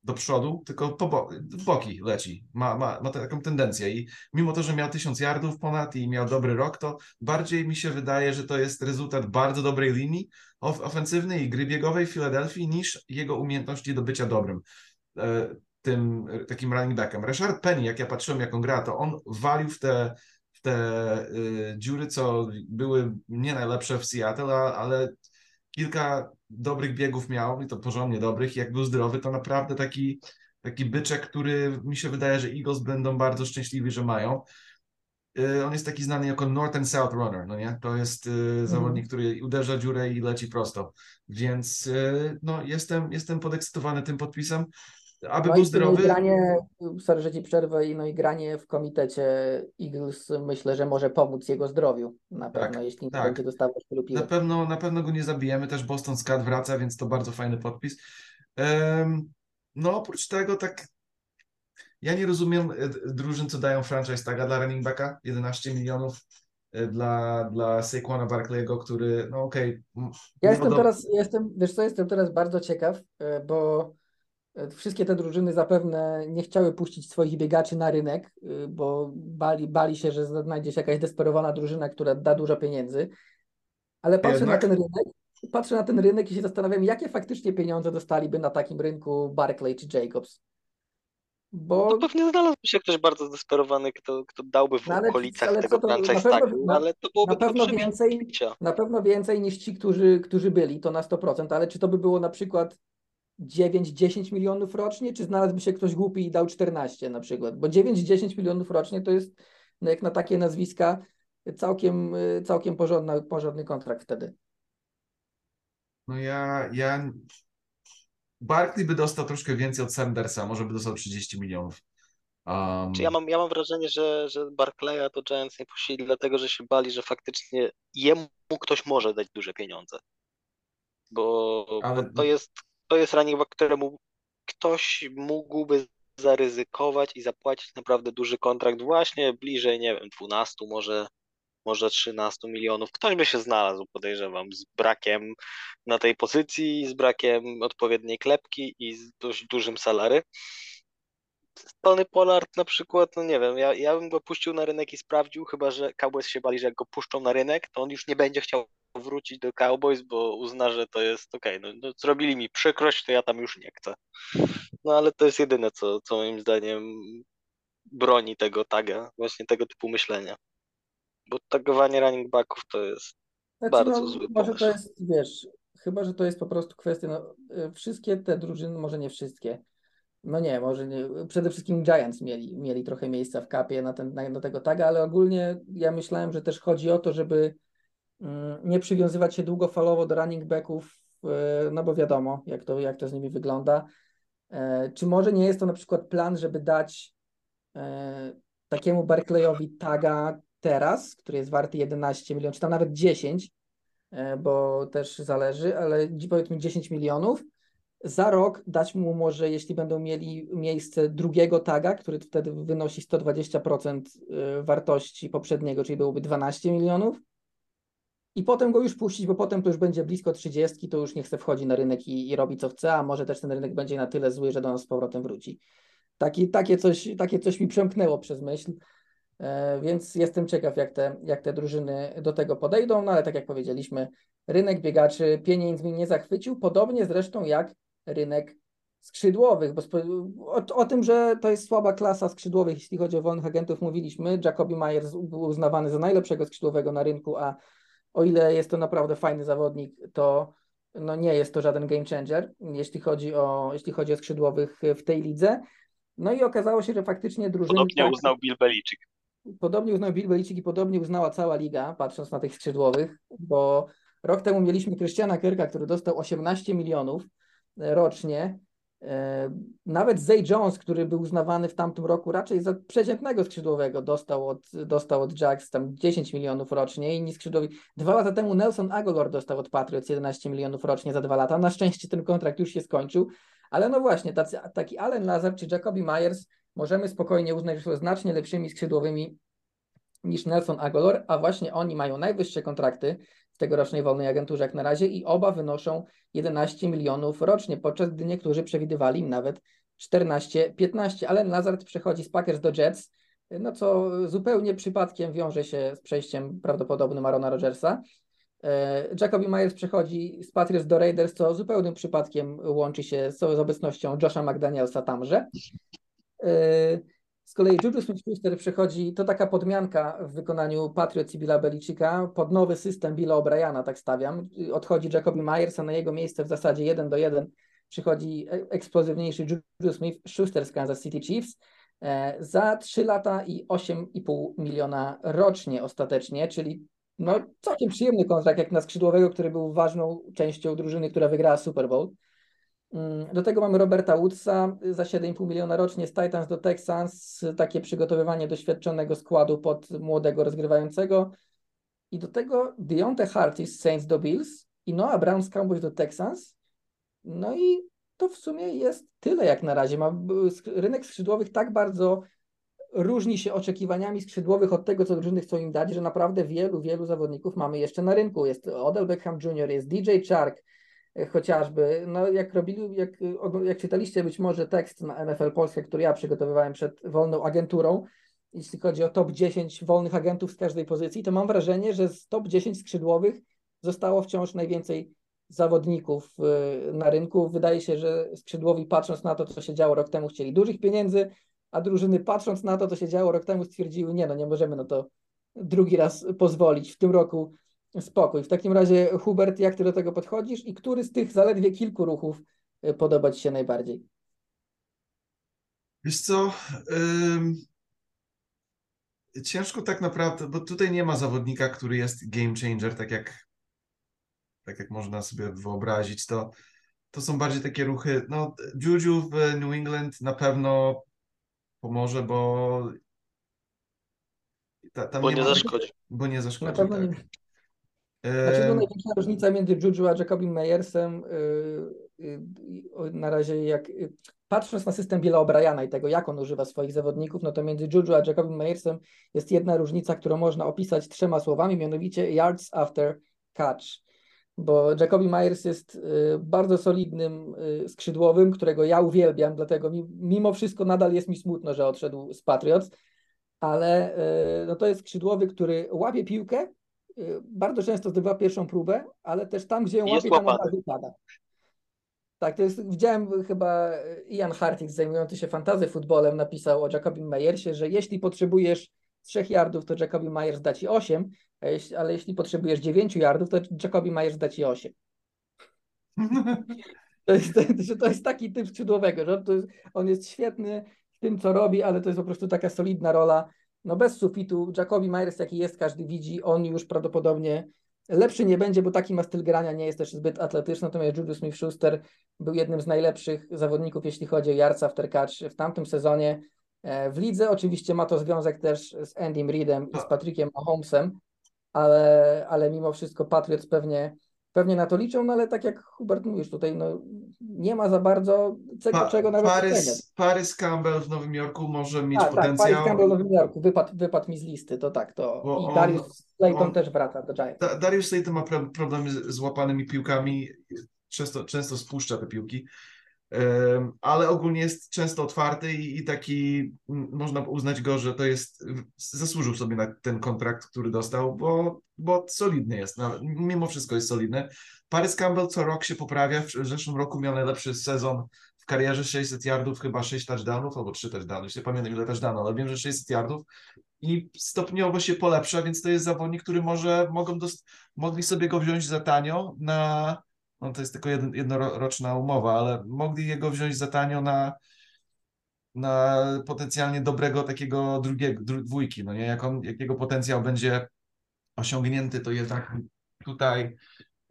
do przodu, tylko po bo w boki leci. Ma, ma, ma taką tendencję i mimo to, że miał tysiąc yardów ponad i miał dobry rok, to bardziej mi się wydaje, że to jest rezultat bardzo dobrej linii of ofensywnej i gry biegowej w Filadelfii niż jego umiejętności do bycia dobrym e, tym takim running backiem. Rashard Penny, jak ja patrzyłem, jak on gra, to on walił w te, te y, dziury, co były nie najlepsze w Seattle, ale kilka dobrych biegów miał i to porządnie dobrych. Jak był zdrowy, to naprawdę taki, taki byczek, który mi się wydaje, że Eagles będą bardzo szczęśliwi, że mają. Y, On jest taki znany jako North and South Runner, no nie? To jest y, zawodnik, który uderza dziurę i leci prosto. Więc y, no, jestem, jestem podekscytowany tym podpisem. Aby No był no zdrowy. granie, sorry, że ci przerwę, i no i granie w komitecie Eagles myślę, że może pomóc jego zdrowiu na Tak, pewno, jeśli nie tak. będzie dostawać tylu Na piłek. pewno, na pewno go nie zabijemy. Też Boston Scott wraca, więc to bardzo fajny podpis. Em, no, oprócz tego, tak. Ja nie rozumiem e, drużyn, co dają franchise taga dla running backa. 11 milionów e, dla, dla Saquona Barkley'ego, który, no okej. m- Ja jestem do- teraz, jestem, wiesz co, jestem teraz bardzo ciekaw, e, bo wszystkie te drużyny zapewne nie chciały puścić swoich biegaczy na rynek, e, bo bali, bali się, że znajdzie się jakaś desperowana drużyna, która da dużo pieniędzy. Ale patrzę na Jednak? ten rynek, patrzę na ten rynek i się zastanawiam, jakie faktycznie pieniądze dostaliby na takim rynku Barclay czy Jacobs. Bo No pewnie znalazłby się ktoś bardzo zdesperowany, kto, kto dałby w No ale- okolicach ale tego to- na franchise pewno- tagu, na- ale to byłoby na pewno więcej, na pewno więcej niż ci, którzy, którzy byli, to na 100%, ale czy to by było na przykład 9-10 milionów rocznie, czy znalazłby się ktoś głupi i dał 14 na przykład? Bo 9-10 milionów rocznie to jest, no jak na takie nazwiska, całkiem, całkiem porządny, porządny kontrakt wtedy. No ja, ja. Barkley by dostał troszkę więcej od Sandersa, może by dostał 30 milionów. Um, Czy ja mam, ja mam wrażenie, że, że Barclaya to Giants nie puścili, dlatego że się bali, że faktycznie jemu ktoś może dać duże pieniądze. Bo, Ale- bo to jest, to jest running back, któremu ktoś mógłby zaryzykować i zapłacić naprawdę duży kontrakt właśnie bliżej, nie wiem, 12 może, może 13 milionów. Ktoś by się znalazł, podejrzewam, z brakiem na tej pozycji, z brakiem odpowiedniej klepki i z dość dużym salary. Tony Pollard na przykład, no nie wiem, ja, ja bym go puścił na rynek i sprawdził, chyba że Cowboys się bali, że jak go puszczą na rynek, to on już nie będzie chciał wrócić do Cowboys, bo uzna, że to jest okej, okay, no, no zrobili mi przykrość, to ja tam już nie chcę. No ale to jest jedyne, co, co moim zdaniem broni tego taga, właśnie tego typu myślenia. Bo tagowanie running backów to jest znaczy, bardzo no, zły Może pomysł. to jest, wiesz, chyba, że to jest po prostu kwestia, no, y, wszystkie te drużyny, może nie wszystkie, no nie, może nie, przede wszystkim Giants mieli, mieli trochę miejsca w kapie na, ten, na, na tego taga, ale ogólnie ja myślałem, że też chodzi o to, żeby nie przywiązywać się długofalowo do running backów, y, no bo wiadomo, jak to, jak to z nimi wygląda. E, czy może nie jest to na przykład plan, żeby dać e, takiemu Barclayowi taga teraz, który jest warty 11 milionów, czy tam nawet 10, e, bo też zależy, ale powiedzmy 10 milionów, za rok dać mu może, jeśli będą mieli miejsce drugiego taga, który wtedy wynosi 120% wartości poprzedniego, czyli byłoby 12 milionów, i potem go już puścić, bo potem to już będzie blisko 30, to już nie chce wchodzi na rynek i, i robi co chce, a może też ten rynek będzie na tyle zły, że do nas z powrotem wróci. Taki, takie, coś, takie coś mi przemknęło przez myśl, e, więc jestem ciekaw, jak te, jak te drużyny do tego podejdą, no ale tak jak powiedzieliśmy, rynek biegaczy pieniędzmi nie zachwycił, podobnie zresztą jak rynek skrzydłowych, bo o, o, tym, że to jest słaba klasa skrzydłowych, jeśli chodzi o wolnych agentów, mówiliśmy. Jacoby Myers był uznawany za najlepszego skrzydłowego na rynku, a o ile jest to naprawdę fajny zawodnik, to no nie jest to żaden game changer, jeśli chodzi o, jeśli chodzi o skrzydłowych w tej lidze. No i okazało się, że faktycznie drużyny... Podobnie tak, uznał Bill Belichick. Podobnie uznał Bill Belichick i podobnie uznała cała liga, patrząc na tych skrzydłowych, bo rok temu mieliśmy Christiana Kirka, który dostał 18 milionów rocznie, E, nawet Zay Jones, który był uznawany w tamtym roku raczej za przeciętnego skrzydłowego, dostał od, dostał od Jacks tam 10 milionów rocznie. Inni skrzydłowi. Dwa lata temu Nelson Aguilar dostał od Patriots 11 milionów rocznie za dwa lata. Na szczęście ten kontrakt już się skończył, ale no właśnie, tacy, taki Allen Lazar czy Jacoby Myers możemy spokojnie uznać, że są znacznie lepszymi skrzydłowymi niż Nelson Aguilar, a właśnie oni mają najwyższe kontrakty tegorocznej wolnej agenturze jak na razie i oba wynoszą 11 milionów rocznie, podczas gdy niektórzy przewidywali im nawet 14-15, ale Lazard przechodzi z Packers do Jets, no co zupełnie przypadkiem wiąże się z przejściem prawdopodobnym Arona Rodgersa. E, Jacoby Myers przechodzi z Patriots do Raiders, co zupełnym przypadkiem łączy się z, obecnością Josha McDanielsa tamże. Z kolei Juju Smith-Schuster przychodzi, to taka podmianka w wykonaniu Patriots i Billa Belicika pod nowy system Billa O'Briana, tak stawiam. Odchodzi Jacoby Myers, a na jego miejsce w zasadzie 1 do 1 przychodzi e, eksplozywniejszy Juju Smith-Schuster z Kansas City Chiefs e, za 3 lata i 8,5 miliona rocznie ostatecznie, czyli no całkiem przyjemny kontrakt jak na skrzydłowego, który był ważną częścią drużyny, która wygrała Super Bowl. Mm, do tego mamy Roberta Woodsa za 7,5 miliona rocznie z Titans do Texans, takie przygotowywanie doświadczonego składu pod młodego rozgrywającego. I do tego Deontay Harty z Saints do Bills i Noah Brown z Cowboys do Texans. No i to w sumie jest tyle jak na razie. Ma, rynek skrzydłowych tak bardzo różni się oczekiwaniami skrzydłowych od tego, co drużyny chcą im dać, że naprawdę wielu, wielu zawodników mamy jeszcze na rynku. Jest Odell Beckham Jr., jest DJ Chark, chociażby, no jak robili, jak, jak czytaliście być może tekst na NFL Polskę, który ja przygotowywałem przed wolną agenturą, jeśli chodzi o top 10 wolnych agentów z każdej pozycji, to mam wrażenie, że z top 10 skrzydłowych zostało wciąż najwięcej zawodników y, na rynku. Wydaje się, że skrzydłowi patrząc na to, co się działo rok temu, chcieli dużych pieniędzy, a drużyny patrząc na to, co się działo rok temu, stwierdziły, nie no, nie możemy no to drugi raz pozwolić. W tym roku Spokój. W takim razie, Hubert, jak ty do tego podchodzisz i który z tych zaledwie kilku ruchów y, podoba ci się najbardziej? Wiesz co, yy, ciężko tak naprawdę, bo tutaj nie ma zawodnika, który jest game changer, tak jak, tak jak można sobie wyobrazić, to, to są bardziej takie ruchy, no Juju w New England na pewno pomoże, bo ta, tam bo nie, nie ma, zaszkodzi. Bo nie zaszkodzi, Na pewno tak. nie. Znaczy, to największa różnica między Juju a Jacobim Meyersem, yy, y, na razie jak y, patrząc na system Billa O'Briana i tego, jak on używa swoich zawodników, no to między Juju a Jacobem Meyersem jest jedna różnica, którą można opisać trzema słowami, mianowicie yards after catch. Bo Jacoby Myers jest y, bardzo solidnym skrzydłowym, którego ja uwielbiam, dlatego mimo wszystko nadal jest mi smutno, że odszedł z Patriots, ale no to jest skrzydłowy, który łapie piłkę, bardzo często zdobywa pierwszą próbę, ale też tam, gdzie ją łapie, tam od razu pada. Tak, to jest, widziałem chyba Ian Hartig zajmujący się fantazy futbolem napisał o Jacobim Myersie, że jeśli potrzebujesz 3 yardów, to Jacobi Myers da ci 8, jeśli, ale jeśli potrzebujesz 9 yardów, to Jacobi Myers da ci 8. To jest, to, to jest taki typ skrzydłowego, że jest, on jest świetny w tym, co robi, ale to jest po prostu taka solidna rola. No bez sufitu, Jacobi Myers jaki jest, każdy widzi, on już prawdopodobnie Lepszy nie będzie, bo taki ma styl grania, nie jest też zbyt atletyczny, natomiast Julius Smith-Schuster był jednym z najlepszych zawodników, jeśli chodzi o yards after catch w tamtym sezonie. E, w lidze oczywiście ma to związek też z Andym Reedem i z Patrickiem Mahomesem, ale, ale mimo wszystko Patriots pewnie pewnie na to liczą, no ale tak jak Hubert mówisz tutaj, no nie ma za bardzo czego, pa, czego nawet Parys, Parys Campbell w Nowym Jorku może mieć tak, potencjał. Tak, Parys Campbell w Nowym Jorku wypadł, wypadł mi z listy, to tak, to Bo i on, Darius Slayton on, też wraca do Giants. Da, Darius Slayton ma problemy z łapanymi piłkami, często, często spuszcza te piłki, ale ogólnie jest często otwarty i, i taki można uznać go, że to jest, zasłużył sobie na ten kontrakt, który dostał, bo, bo solidny jest, no, mimo wszystko jest solidny. Paris Campbell co rok się poprawia, w zeszłym roku miał najlepszy sezon w karierze, 600 yardów, chyba 6 touchdownów albo 3 touchdowny, nie pamiętam ile touchdownów, ale wiem, że 600 yardów i stopniowo się polepsza, więc to jest zawodnik, który może, mogą mogli sobie go wziąć za tanio na no to jest tylko jedno, jednoroczna umowa, ale mogli jego wziąć za tanio na, na potencjalnie dobrego takiego drugiego, dwójki, no nie, jak, on, jak jego potencjał będzie osiągnięty, to jednak tutaj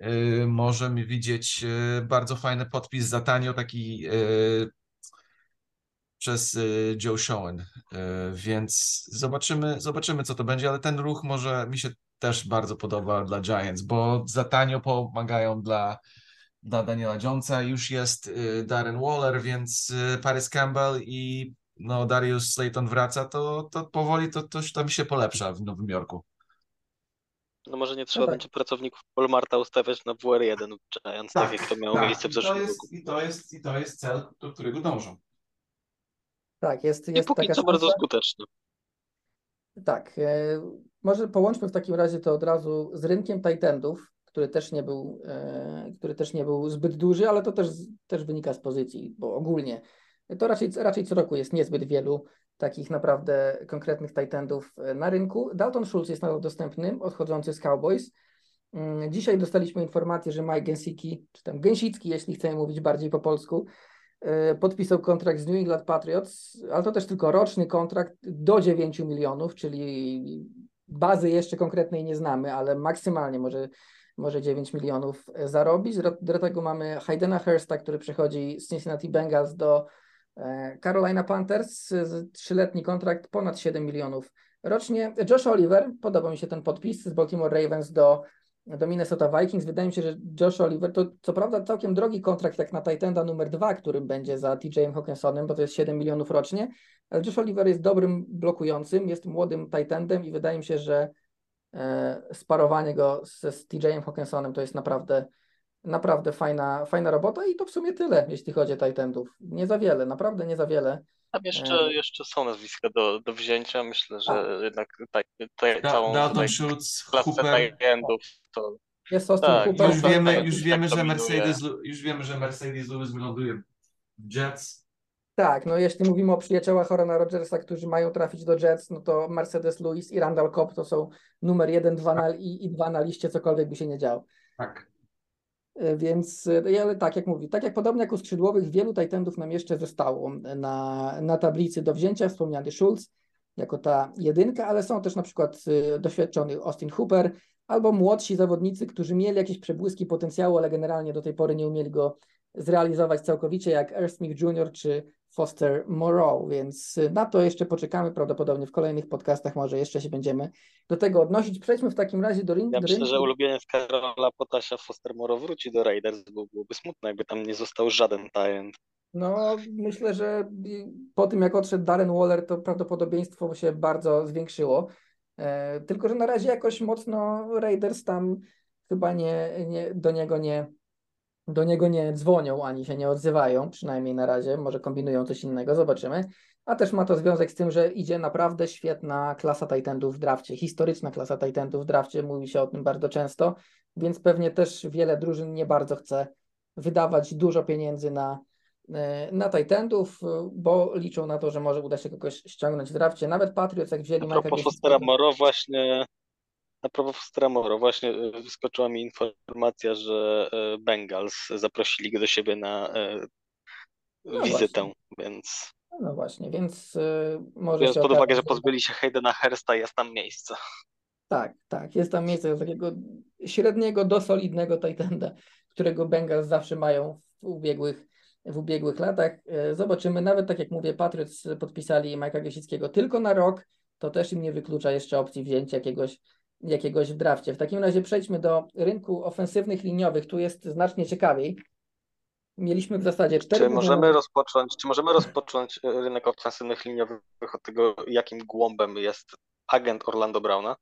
y, możemy widzieć y, bardzo fajny podpis za tanio, taki y, przez Joe Showen, y, więc zobaczymy, zobaczymy, co to będzie, ale ten ruch może mi się też bardzo podoba dla Giants, bo za tanio pomagają dla, dla Daniela Jonesa. Już jest Darren Waller, więc Paris Campbell i no, Darius Slayton wraca, to, to powoli to coś tam się polepsza w Nowym Jorku. No może nie trzeba no tak. będzie pracowników Walmarta ustawiać na WR1 w Giants, tak, tak jak to miało tak. miejsce w zeszłym roku. I to, jest, I to jest cel, do którego dążą. Tak, jest, jest I póki taka co bardzo skuteczny. Tak, e, może połączmy w takim razie to od razu z rynkiem Titandów, który też nie był, e, który też nie był zbyt duży, ale to też, też wynika z pozycji, bo ogólnie to raczej, raczej co roku jest niezbyt wielu takich naprawdę konkretnych Titandów e, na rynku. Dalton Schultz jest nadal dostępny, odchodzący z Cowboys. Mm, dzisiaj dostaliśmy informację, że Mike Gensicki, czy tam Gęsicki, jeśli chcemy mówić bardziej po polsku, E, podpisał kontrakt z New England Patriots, ale to też tylko roczny kontrakt do 9 milionów, czyli bazy jeszcze konkretnej nie znamy, ale maksymalnie może, może 9 milionów zarobić. Do tego mamy Haydena Hursta, który przechodzi z Cincinnati Bengals do e, Carolina Panthers, trzyletni kontrakt, ponad 7 milionów rocznie. Josh Oliver, podoba mi się ten podpis z Baltimore Ravens do do Minnesota Vikings. Wydaje mi się, że Josh Oliver to co prawda całkiem drogi kontrakt jak na Titanda numer dwa, którym będzie za TJ'em Hawkinsonem, bo to jest 7 milionów rocznie, ale Josh Oliver jest dobrym blokującym, jest młodym Titandem i wydaje mi się, że e, sparowanie go z, z TJ'em Hawkinsonem to jest naprawdę naprawdę fajna, fajna robota i to w sumie tyle, jeśli chodzi o Titandów. Nie za wiele, naprawdę nie za wiele. Tam jeszcze, e... jeszcze są nazwiska do, do wzięcia. Myślę, że A. jednak tak, tak, całą Dalton Schultz, Hooper. to jest Austin tak, Hooper. Już wiemy, tak, już wiemy, że Mercedes, już wiemy, że Mercedes Lewis wyląduje w Jets. Tak, no jeśli mówimy o przyjaciołach Horona Rogersa, którzy mają trafić do Jets, no to Mercedes Lewis i Randall Cobb to są numer jeden dwa na, i, i dwa na liście, cokolwiek by się nie działo. Tak. Więc, ale tak jak mówi, tak jak podobnie jak u skrzydłowych, wielu Titandów nam jeszcze zostało na, na tablicy do wzięcia. Wspomniany Schulz jako ta jedynka, ale są też na przykład e, doświadczony Austin Hooper, albo młodsi zawodnicy, którzy mieli jakieś przebłyski potencjału, ale generalnie do tej pory nie umieli go zrealizować całkowicie, jak Earl Smith Jr. czy Foster Moreau, więc na to jeszcze poczekamy prawdopodobnie w kolejnych podcastach, może jeszcze się będziemy do tego odnosić. Przejdźmy w takim razie do, ring, Ja myślę, że ulubieniec Karola Potasia Foster Moro wróci do Raiders, bo byłoby smutno, jakby tam nie został żaden talent. No, myślę, że po tym jak odszedł Darren Waller, to prawdopodobieństwo się bardzo zwiększyło. E, tylko, że na razie jakoś mocno Raiders tam chyba nie, nie, do niego nie do niego nie dzwonią ani się nie odzywają, przynajmniej na razie, może kombinują coś innego, zobaczymy. A też ma to związek z tym, że idzie naprawdę świetna klasa Titanów w drafcie, historyczna klasa Titanów w drafcie, mówi się o tym bardzo często, więc pewnie też wiele drużyn nie bardzo chce wydawać dużo pieniędzy na, e, na Titanów, bo liczą na to, że może uda się kogoś ściągnąć w drafcie. Nawet Patriots, jak wzięli A propos Fostera Moro, właśnie a propos Fostera Moro, właśnie y, wyskoczyła mi informacja, że y, Bengals zaprosili go do siebie na y, No wizytę, więc No właśnie, więc może biorąc pod uwagę, że pozbyli się Haydena Hersta, jest tam miejsce. Tak, tak. Jest tam miejsce do takiego średniego do solidnego Titanda, którego Bengals zawsze mają w ubiegłych, w ubiegłych latach. E, Zobaczymy. Nawet tak jak mówię, Patriots podpisali Majka Gesickiego tylko na rok. To też im nie wyklucza jeszcze opcji wzięcia jakiegoś, jakiegoś w drafcie. W takim razie przejdźmy do rynku ofensywnych liniowych. Tu jest znacznie ciekawiej. Mieliśmy w zasadzie cztery. Czy możemy rozpocząć, czy możemy rozpocząć y, rynek ofensywnych liniowych od tego, jakim głąbem jest agent Orlando Browna?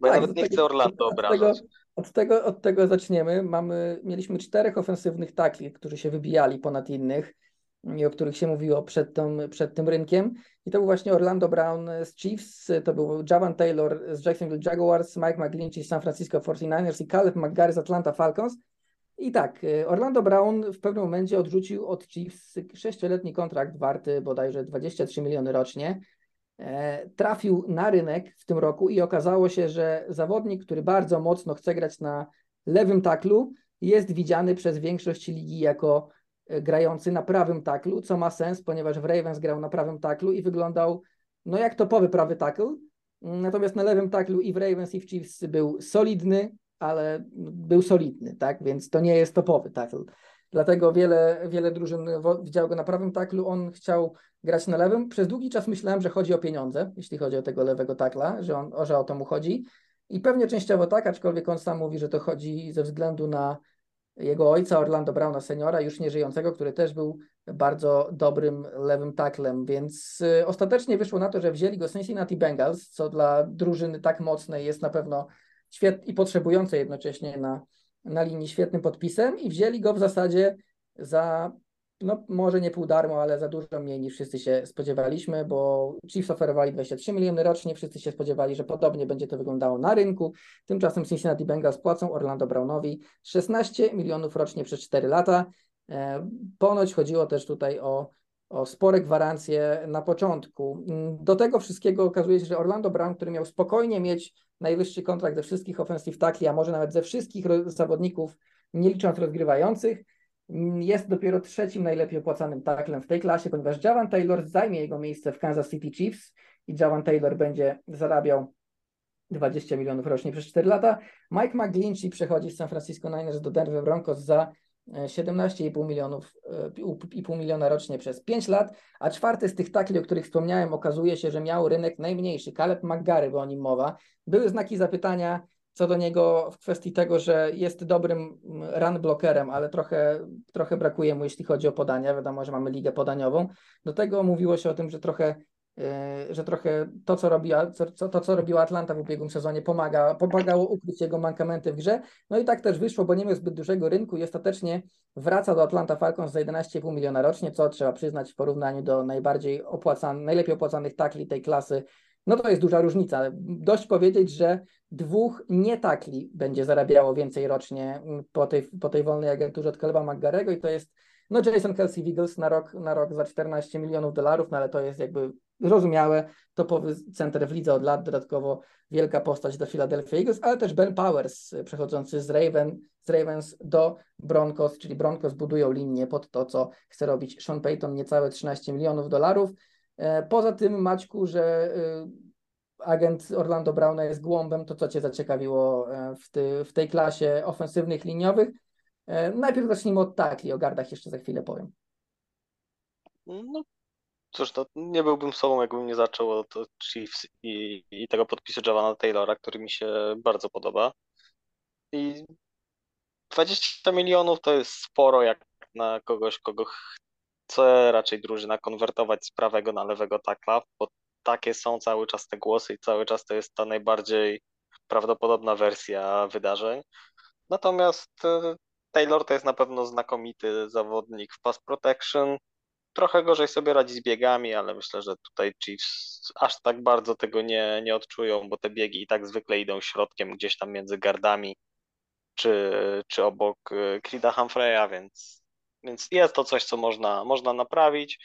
Bo ja Tak, nawet od nie tego- chcę Orlando od tego- obrażać. Od tego, od tego zaczniemy. Mamy, mieliśmy czterech ofensywnych takli, którzy się wybijali ponad innych o których się mówiło przed, tą, przed tym rynkiem. I to był właśnie Orlando Brown z Chiefs, to był Javan Taylor z Jacksonville Jaguars, Mike McGlinchey z San Francisco 49ers i Caleb McGarry z Atlanta Falcons. I tak, y, Orlando Brown w pewnym momencie odrzucił od Chiefs sześcioletni kontrakt warty bodajże 23 miliony rocznie. E, Trafił na rynek w tym roku i okazało się, że zawodnik, który bardzo mocno chce grać na lewym taklu, jest widziany przez większość ligi jako grający na prawym taklu, co ma sens, ponieważ w Ravens grał na prawym taklu i wyglądał no jak topowy prawy tackle. Natomiast na lewym taklu i w Ravens i w Chiefs był solidny, ale był solidny, tak? Więc to nie jest topowy tackle. Dlatego wiele, wiele drużyn widziało go na prawym taklu, on chciał grać na lewym. Przez długi czas myślałem, że chodzi o pieniądze, jeśli chodzi o tego lewego takla, że, on, że o to mu chodzi. I pewnie częściowo tak, aczkolwiek on sam mówi, że to chodzi ze względu na jego ojca Orlando Browna seniora, już nieżyjącego, który też był bardzo dobrym lewym taklem, więc y, ostatecznie wyszło na to, że wzięli go Cincinnati Bengals, co dla drużyny tak mocnej jest na pewno świet i potrzebującej jednocześnie na, na linii świetnym podpisem i wzięli go w zasadzie za no może nie pół darmo, ale za dużo mniej niż wszyscy się spodziewaliśmy, bo Chiefs oferowali 23 miliony rocznie, wszyscy się spodziewali, że podobnie będzie to wyglądało na rynku. Tymczasem Cincinnati Bengals płacą Orlando Brownowi 16 milionów rocznie przez 4 lata. E, Ponoć chodziło też tutaj o, o spore gwarancje na początku. Do tego wszystkiego okazuje się, że Orlando Brown, który miał spokojnie mieć najwyższy kontrakt ze wszystkich offensive tackli, a może nawet ze wszystkich zawodników, nie licząc rozgrywających, jest dopiero trzecim najlepiej opłacanym taklem w tej klasie, ponieważ Javan Taylor zajmie jego miejsce w Kansas City Chiefs i Javan Taylor będzie zarabiał 20 milionów rocznie przez 4 lata. Mike McGlinchey przechodzi z San Francisco Niners do Denver Broncos za e, 17,5 milionów, e, i pół miliona rocznie przez 5 lat, a czwarty z tych takli, o których wspomniałem, okazuje się, że miał rynek najmniejszy, Caleb McGarry, bo o nim mowa. Były znaki zapytania co do niego w kwestii tego, że jest dobrym mm, run blockerem, ale trochę, trochę brakuje mu, jeśli chodzi o podania. Wiadomo, że mamy ligę podaniową. Do tego mówiło się o tym, że trochę e, że trochę to, co robiła, co, to, co robiła Atlanta w ubiegłym sezonie, pomaga, pomagało ukryć jego mankamenty w grze. No i tak też wyszło, bo nie miał zbyt dużego rynku i ostatecznie wraca do Atlanta Falcons za 11,5 miliona rocznie, co trzeba przyznać w porównaniu do najbardziej opłacanych, najlepiej opłacanych takli tej klasy. No to jest duża różnica. Dość powiedzieć, że dwóch nie takli będzie zarabiało więcej rocznie po tej, po tej wolnej agenturze od Caleba McGarego i to jest no Jason Kelsey w Eagles na rok, na rok za 14 milionów dolarów, no ale to jest jakby zrozumiałe, topowy center w lidze od lat, dodatkowo wielka postać do Philadelphia Eagles, ale też Ben Powers y, przechodzący z, Raven, z Ravens do Broncos, czyli Broncos budują linię pod to, co chce robić Sean Payton, niecałe 13 milionów dolarów. E, Poza tym Maćku, że y, agent Orlando Browna jest głąbem, to co Cię zaciekawiło e, w, ty, w tej klasie ofensywnych liniowych? E, najpierw zacznijmy od takli, o gardach jeszcze za chwilę powiem. No cóż, to nie byłbym sobą, jakbym nie zaczął od Chiefs i, i tego podpisu Javana Taylora, który mi się bardzo podoba. I 20 milionów to jest sporo jak na kogoś, kogo chce raczej drużyna konwertować z prawego na lewego takla, bo takie są cały czas te głosy i cały czas to jest ta najbardziej prawdopodobna wersja wydarzeń. Natomiast e, Taylor to jest na pewno znakomity zawodnik w pass protection. Trochę gorzej sobie radzi z biegami, ale myślę, że tutaj Chiefs aż tak bardzo tego nie, nie odczują, bo te biegi i tak zwykle idą środkiem gdzieś tam między gardami czy, czy obok e, Creeda Humphreya, więc, więc jest to coś, co można, można naprawić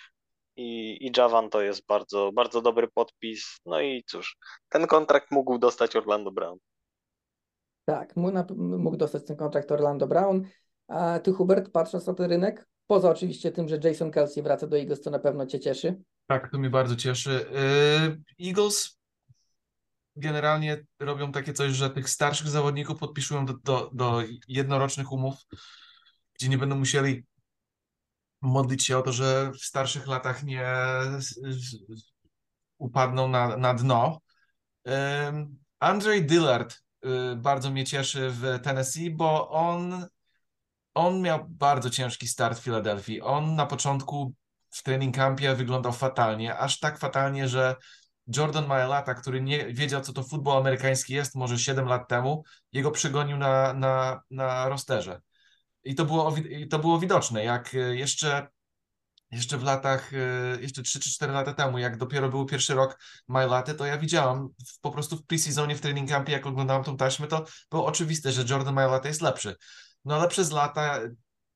i, i Javan to jest bardzo, bardzo dobry podpis. No i cóż, ten kontrakt mógł dostać Orlando Brown. Tak, mógł dostać ten kontrakt Orlando Brown. A ty, Hubert, patrząc na ten rynek, poza oczywiście tym, że Jason Kelsey wraca do Eagles, to na pewno cię cieszy. Tak, to mnie bardzo cieszy. Yy, Eagles generalnie robią takie coś, że tych starszych zawodników podpisują do, do, do jednorocznych umów, gdzie nie będą musieli modlić się o to, że w starszych latach nie upadną na, na dno. Andrzej Dillard y, bardzo mnie cieszy w Tennessee, bo on, on miał bardzo ciężki start w Filadelfii. On na początku w training campie wyglądał fatalnie, aż tak fatalnie, że Jordan Mailata, który nie wiedział, co to futbol amerykański jest, może 7 lat temu, jego przygonił na, na, na rosterze. I to było, to było widoczne, jak e, jeszcze, jeszcze w latach, e, jeszcze 3 czy 4 lata temu, jak dopiero był pierwszy rok Mailaty, to ja widziałam po prostu w preseasonie, w training campie, jak oglądałem tą taśmę, to było oczywiste, że Jordan Mailata jest lepszy. No ale przez lata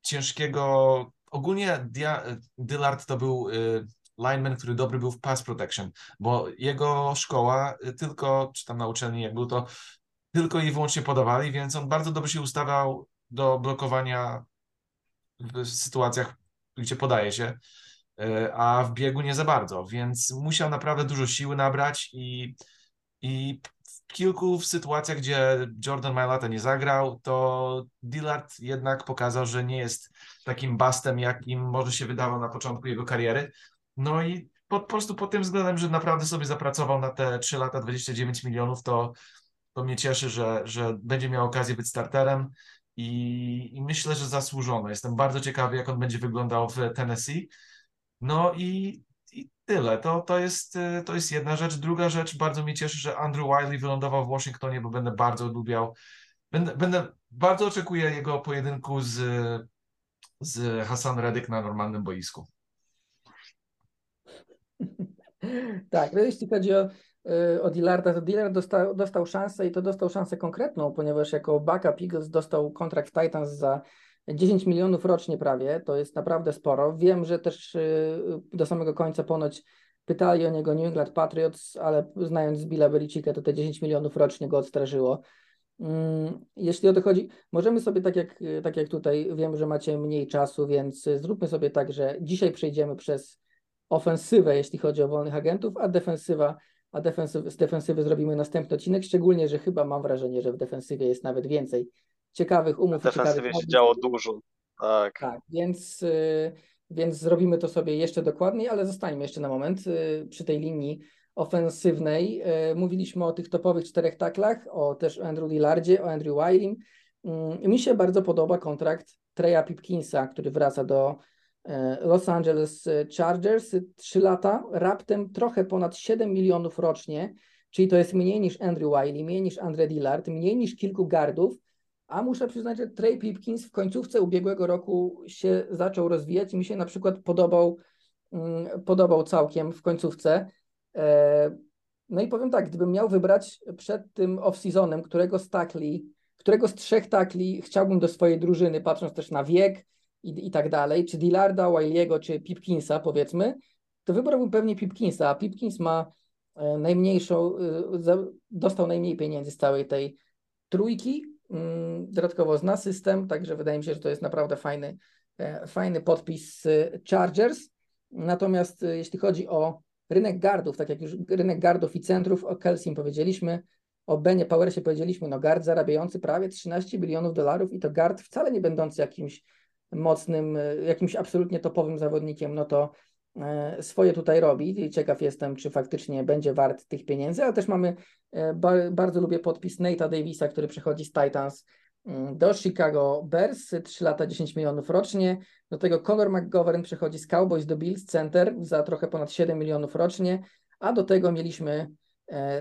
ciężkiego, ogólnie Dia, Dillard to był y, lineman, który dobry był w pass protection, bo jego szkoła tylko, czy tam na uczelni, jak był to, tylko i wyłącznie podawali, więc on bardzo dobrze się ustawiał do blokowania w sytuacjach, gdzie podaje się, y, a w biegu nie za bardzo, więc musiał naprawdę dużo siły nabrać i, i w kilku sytuacjach, gdzie Jordan Mailata nie zagrał, to Dillard jednak pokazał, że nie jest takim bastem, jakim może się wydawał na początku jego kariery, no i po, po prostu pod tym względem, że naprawdę sobie zapracował na te 3 lata 29 milionów, to, to mnie cieszy, że, że będzie miał okazję być starterem i, i myślę, że zasłużono. Jestem bardzo ciekawy, jak on będzie wyglądał w Tennessee. No i, i tyle. To, to, jest, to jest jedna rzecz. Druga rzecz, bardzo mnie cieszy, że Andrew Wiley wylądował w Waszyngtonie, bo będę bardzo lubiał. Będę, będę bardzo oczekuję jego pojedynku z, z Hassan Reddick na normalnym boisku. tak, no jeśli chodzi o, y, o Dillarda, to Dillard dostał, dostał szansę i to dostał szansę konkretną, ponieważ jako backup Eagles dostał kontrakt Titans za 10 milionów rocznie prawie, to jest naprawdę sporo. Wiem, że też y, do samego końca ponoć pytali o niego New England Patriots, ale znając Billa Belicika, to te 10 milionów rocznie go odstraszyło. Mm, jeśli o to chodzi, możemy sobie tak jak, tak jak tutaj, wiem, że macie mniej czasu, więc zróbmy sobie tak, że dzisiaj przejdziemy przez ofensywę, jeśli chodzi o wolnych agentów, a defensywa, a defensyw, z defensywy zrobimy następny odcinek, szczególnie, że chyba mam wrażenie, że w defensywie jest nawet więcej ciekawych umów. W defensywie się działo dużo, tak. Tak, więc, y, więc zrobimy to sobie jeszcze dokładniej, ale zostańmy jeszcze na moment y, przy tej linii ofensywnej. Y, mówiliśmy o tych topowych czterech taklach, o też Andrew Lillardzie, o Andrew Wilim. Mm, mi się bardzo podoba kontrakt Treya Pipkinsa, który wraca do Los Angeles Chargers, 3 lata, raptem trochę ponad 7 milionów rocznie, czyli to jest mniej niż Andrew Wiley, mniej niż Andre Dillard, mniej niż kilku gardów, a muszę przyznać, że Trey Pipkins w końcówce ubiegłego roku się zaczął rozwijać i mi się na przykład podobał, mm, podobał całkiem w końcówce. E, no i powiem tak, gdybym miał wybrać przed tym off-seasonem, którego z takli, którego z trzech takli chciałbym do swojej drużyny, patrząc też na wiek, i, i tak dalej, czy Dillarda, Wiley'ego, czy Pipkinsa powiedzmy, to wybrałbym pewnie Pipkinsa, a Pipkins ma e, najmniejszą, e, dostał najmniej pieniędzy z całej tej trójki, mm, dodatkowo zna system, także wydaje mi się, że to jest naprawdę fajny, e, fajny podpis Chargers. Natomiast jeśli chodzi o rynek gardów, tak jak już rynek gardów i centrów, o Kelsim powiedzieliśmy, o Benie Powersie powiedzieliśmy, no gard zarabiający prawie 13 milionów dolarów i to gard wcale nie będący jakimś mocnym, e, jakimś absolutnie topowym zawodnikiem, no to e, swoje tutaj robi. Ciekaw jestem, czy faktycznie będzie wart tych pieniędzy, ale też mamy, e, ba bardzo lubię podpis Nate'a Davisa, który przychodzi z Titans mm, do Chicago Bears, 3 lata 10 milionów rocznie, do tego Conor McGovern przychodzi z Cowboys do Bills Center za trochę ponad 7 milionów rocznie, a do tego mieliśmy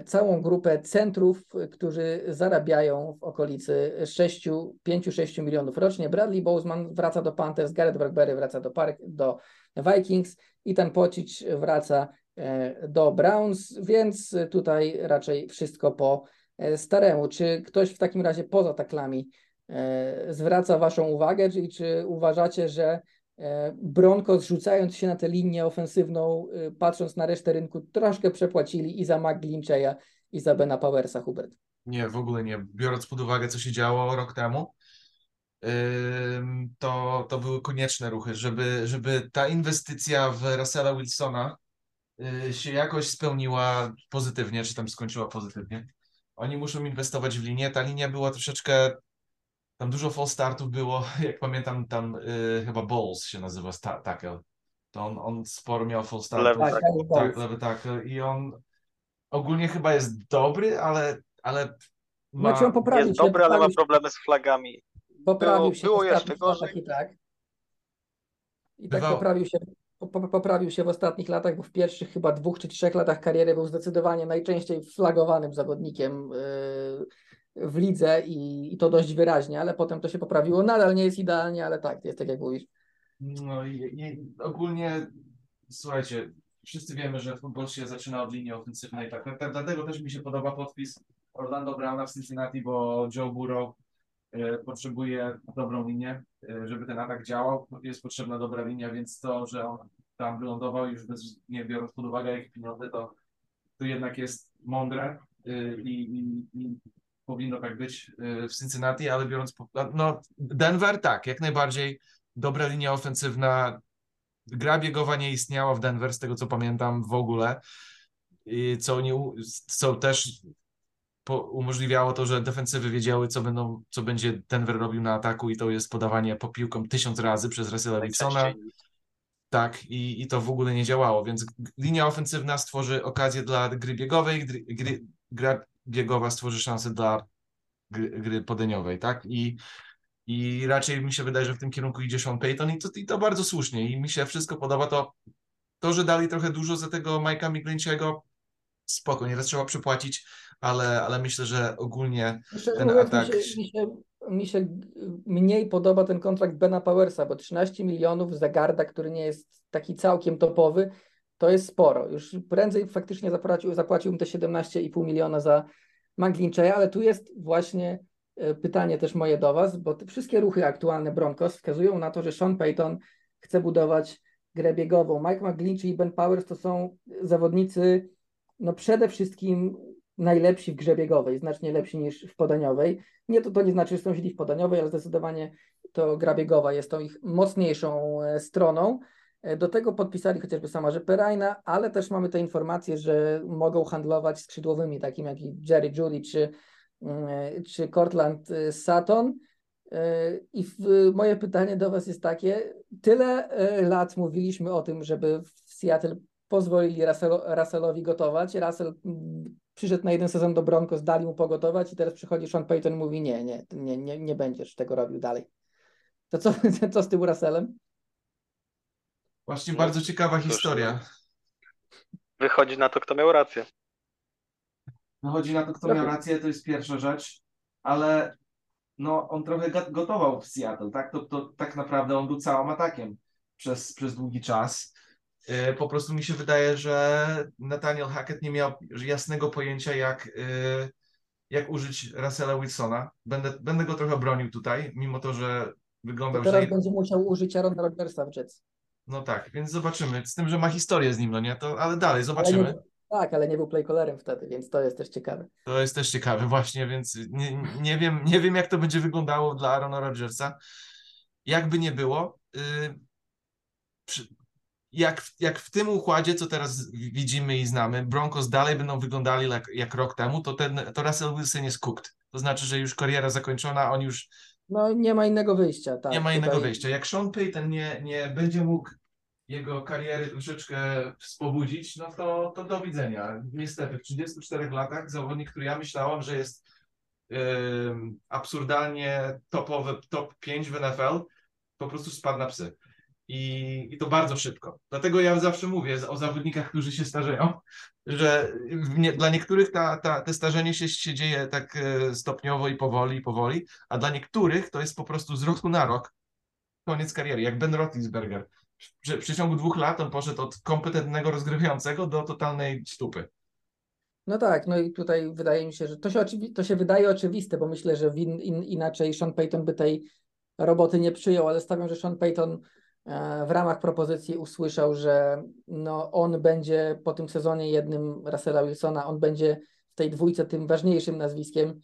całą grupę centrów, którzy zarabiają w okolicy 6, 5-6 milionów rocznie. Bradley Bozeman wraca do Panthers, Garrett Bradbury wraca do, Park, do Vikings i ten Pocic wraca e, do Browns, więc tutaj raczej wszystko po e, staremu. Czy ktoś w takim razie poza taklami zwraca Waszą uwagę, czyli czy uważacie, że E, Broncos rzucając się na tę linię ofensywną, e, patrząc na resztę rynku, troszkę przepłacili i za McGlincheya i za Bena Powersa, Hubert. Nie, w ogóle nie. Biorąc pod uwagę, co się działo rok temu, to, to były konieczne ruchy, żeby, żeby ta inwestycja w Russella Wilsona y, się jakoś spełniła pozytywnie, czy tam skończyła pozytywnie. Oni muszą inwestować w linię. Ta linia była troszeczkę tam dużo false startów było, jak pamiętam, tam y, chyba Balls się nazywa sta- tackle. To on, on sporo miał false startów. Lewy Tak, tackle. tak, Tak, lewy tackle i on ogólnie chyba jest dobry, ale, ale ma... Znaczy on poprawił Jest się, dobry, ale ma poprawił problemy z flagami. poprawił było- się było w jeszcze ostatnich gorzej. latach i tak. I tak Bywało. poprawił się, po- po- poprawił się w ostatnich latach, bo w pierwszych chyba dwóch czy trzech latach kariery był zdecydowanie najczęściej flagowanym zawodnikiem yy, w lidze i, i to dość wyraźnie, ale potem to się poprawiło. Nadal nie jest idealnie, ale tak, jest tak jak mówisz. No i, i ogólnie, słuchajcie, wszyscy wiemy, że futbol się zaczyna od linii ofensywnej, tak, tak, dlatego też mi się podoba podpis Orlando Browna w Cincinnati, bo Joe Burrow e, potrzebuje dobrą linię, e, żeby ten atak działał, jest potrzebna dobra linia, więc to, że on tam wylądował już bez, nie biorąc pod uwagę jakie pieniądze, to, to jednak jest mądre e, i, i powinno tak być e, w Cincinnati, ale biorąc, po, no Denver tak, jak najbardziej dobra linia ofensywna, gra biegowa nie istniała w Denver, z tego co pamiętam w ogóle, I co, nie, co też po, umożliwiało to, że defensywy wiedziały, co, będą, co będzie Denver robił na ataku i to jest podawanie po piłkom tysiąc razy przez Russella Wilsona. Tak, i, i to w ogóle nie działało, więc linia ofensywna stworzy okazję dla gry biegowej, gry, gry, gra biegowa stworzy szansę dla gry, gry podaniowej, tak? I, I raczej mi się wydaje, że w tym kierunku idzie Sean Payton i to, i to bardzo słusznie i mi się wszystko podoba. To, to że dali trochę dużo za tego Majka Miglinciego, spoko, nieraz trzeba przypłacić, ale, ale myślę, że ogólnie Ten atak- Mi, się, mi, się, mi się mniej podoba ten kontrakt Bena Powersa, bo 13 milionów za garda, który nie jest taki całkiem topowy, to jest sporo. Już prędzej faktycznie zapłacił, zapłaciłbym te 17,5 miliona za McGlincheya, ale tu jest właśnie e, pytanie też moje do Was, bo te wszystkie ruchy aktualne Broncos wskazują na to, że Sean Payton chce budować grę biegową. Mike McGlinchey i Ben Powers to są zawodnicy no przede wszystkim najlepsi w grze biegowej, znacznie lepsi niż w podaniowej. Nie to, to nie znaczy, że są źli w podaniowej, ale zdecydowanie to gra biegowa jest tą ich mocniejszą e, stroną. E, Do tego podpisali chociażby Samarzy Perajna, ale też mamy te informacje, że mogą handlować skrzydłowymi, takimi jak i Jerry Judy czy, mm, czy Cortland e, Sutton. E, I moje pytanie do Was jest takie: tyle e, lat mówiliśmy o tym, żeby w Seattle pozwolili Russell, Russellowi gotować. Russell mm, przyszedł na jeden sezon do Broncos, dali mu pogotować i teraz przychodzi Sean Payton i mówi nie, nie, nie, nie, nie będziesz tego robił dalej. To co, co z tym Russellem? Właśnie No, bardzo ciekawa cóż, historia. Wychodzi na to, kto miał rację. No chodzi na to, kto miał rację, to jest pierwsza rzecz, ale no on trochę gotował w Seattle, tak? To, to tak naprawdę on był całym atakiem przez, przez długi czas. E, Po prostu mi się wydaje, że Nathaniel Hackett nie miał jasnego pojęcia, jak, e, jak użyć Russella Wilsona. Będę, będę go trochę bronił tutaj, mimo to, że To wyglądał, teraz że... będzie musiał użyć Aaron Rodgersa w Jets. No tak, więc zobaczymy. Z tym, że ma historię z nim, no nie? To, ale dalej, Ale zobaczymy. nie, tak, ale nie był playcallerem wtedy, więc to jest też ciekawe. To jest też ciekawe właśnie, więc nie, nie wiem, nie wiem jak to będzie wyglądało dla Aarona Rodgersa. Jakby nie było, yy, przy, jak, w- jak w tym układzie, co teraz widzimy i znamy, Broncos dalej będą wyglądali jak, jak rok temu, to, ten, to Russell Wilson jest cooked. To znaczy, że już kariera zakończona, on już No nie ma innego wyjścia, tak. nie ma innego tutaj- wyjścia. Jak Sean Payton nie, nie będzie mógł jego kariery troszeczkę spobudzić, no to, to do widzenia. Niestety, w 34 latach zawodnik, który ja myślałam, że jest ym, absurdalnie topowy, top 5 w NFL, po prostu spadł na psy. I, I to bardzo szybko. Dlatego ja zawsze mówię o zawodnikach, którzy się starzeją, że nie, dla niektórych ta, ta, te starzenie się, się dzieje tak e, stopniowo i powoli, i powoli, a dla niektórych to jest po prostu z roku na rok koniec kariery, jak Ben Roethlisberger. W, w przeciągu dwóch lat on poszedł od kompetentnego rozgrywającego do totalnej stupy. No tak, no i tutaj wydaje mi się, że to się, oczywi- to się wydaje oczywiste, bo myślę, że win, in, inaczej Sean Payton by tej roboty nie przyjął, ale stawiam, że Sean Payton w ramach propozycji usłyszał, że no, on będzie po tym sezonie jednym Russella Wilsona, on będzie w tej dwójce tym ważniejszym nazwiskiem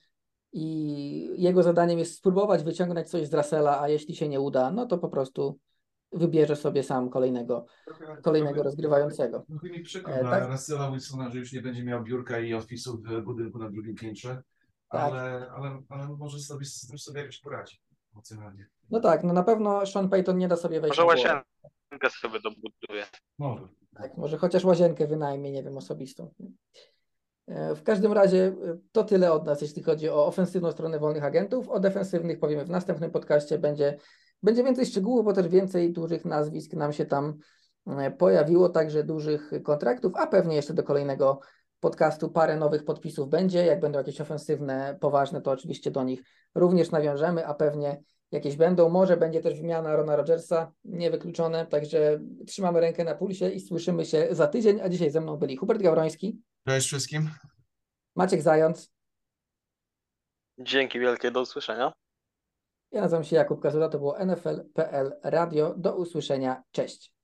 i jego zadaniem jest spróbować wyciągnąć coś z Russella, a jeśli się nie uda, no to po prostu wybierze sobie sam kolejnego, kolejnego rozgrywającego. Trochę mi przykro E, tak. Russella Wilsona, że już nie będzie miał biurka i ofisu w budynku na drugim piętrze, Tak. ale, ale, ale może sobie sobie jakoś poradzi emocjonalnie. No tak, no na pewno Sean Payton nie da sobie wejść Może na głowę. łazienkę sobie dobuduje. Może. Tak, może chociaż łazienkę wynajmie, nie wiem, osobistą. E, W każdym razie e, to tyle od nas, jeśli chodzi o ofensywną stronę wolnych agentów. O defensywnych powiemy w następnym podcaście. Będzie, będzie więcej szczegółów, bo też więcej dużych nazwisk nam się tam e, pojawiło, także dużych kontraktów, a pewnie jeszcze do kolejnego podcastu parę nowych podpisów będzie. Jak będą jakieś ofensywne, poważne, to oczywiście do nich również nawiążemy, a pewnie jakieś będą. Może będzie też wymiana Rona Rodgersa, niewykluczone, także trzymamy rękę na pulsie i słyszymy się za tydzień, a dzisiaj ze mną byli Hubert Gawroński, Cześć wszystkim. Maciek Zając, Dzięki wielkie, do usłyszenia. ja nazywam się Jakub Kazuda, to było NFL.pl Radio. Do usłyszenia, cześć.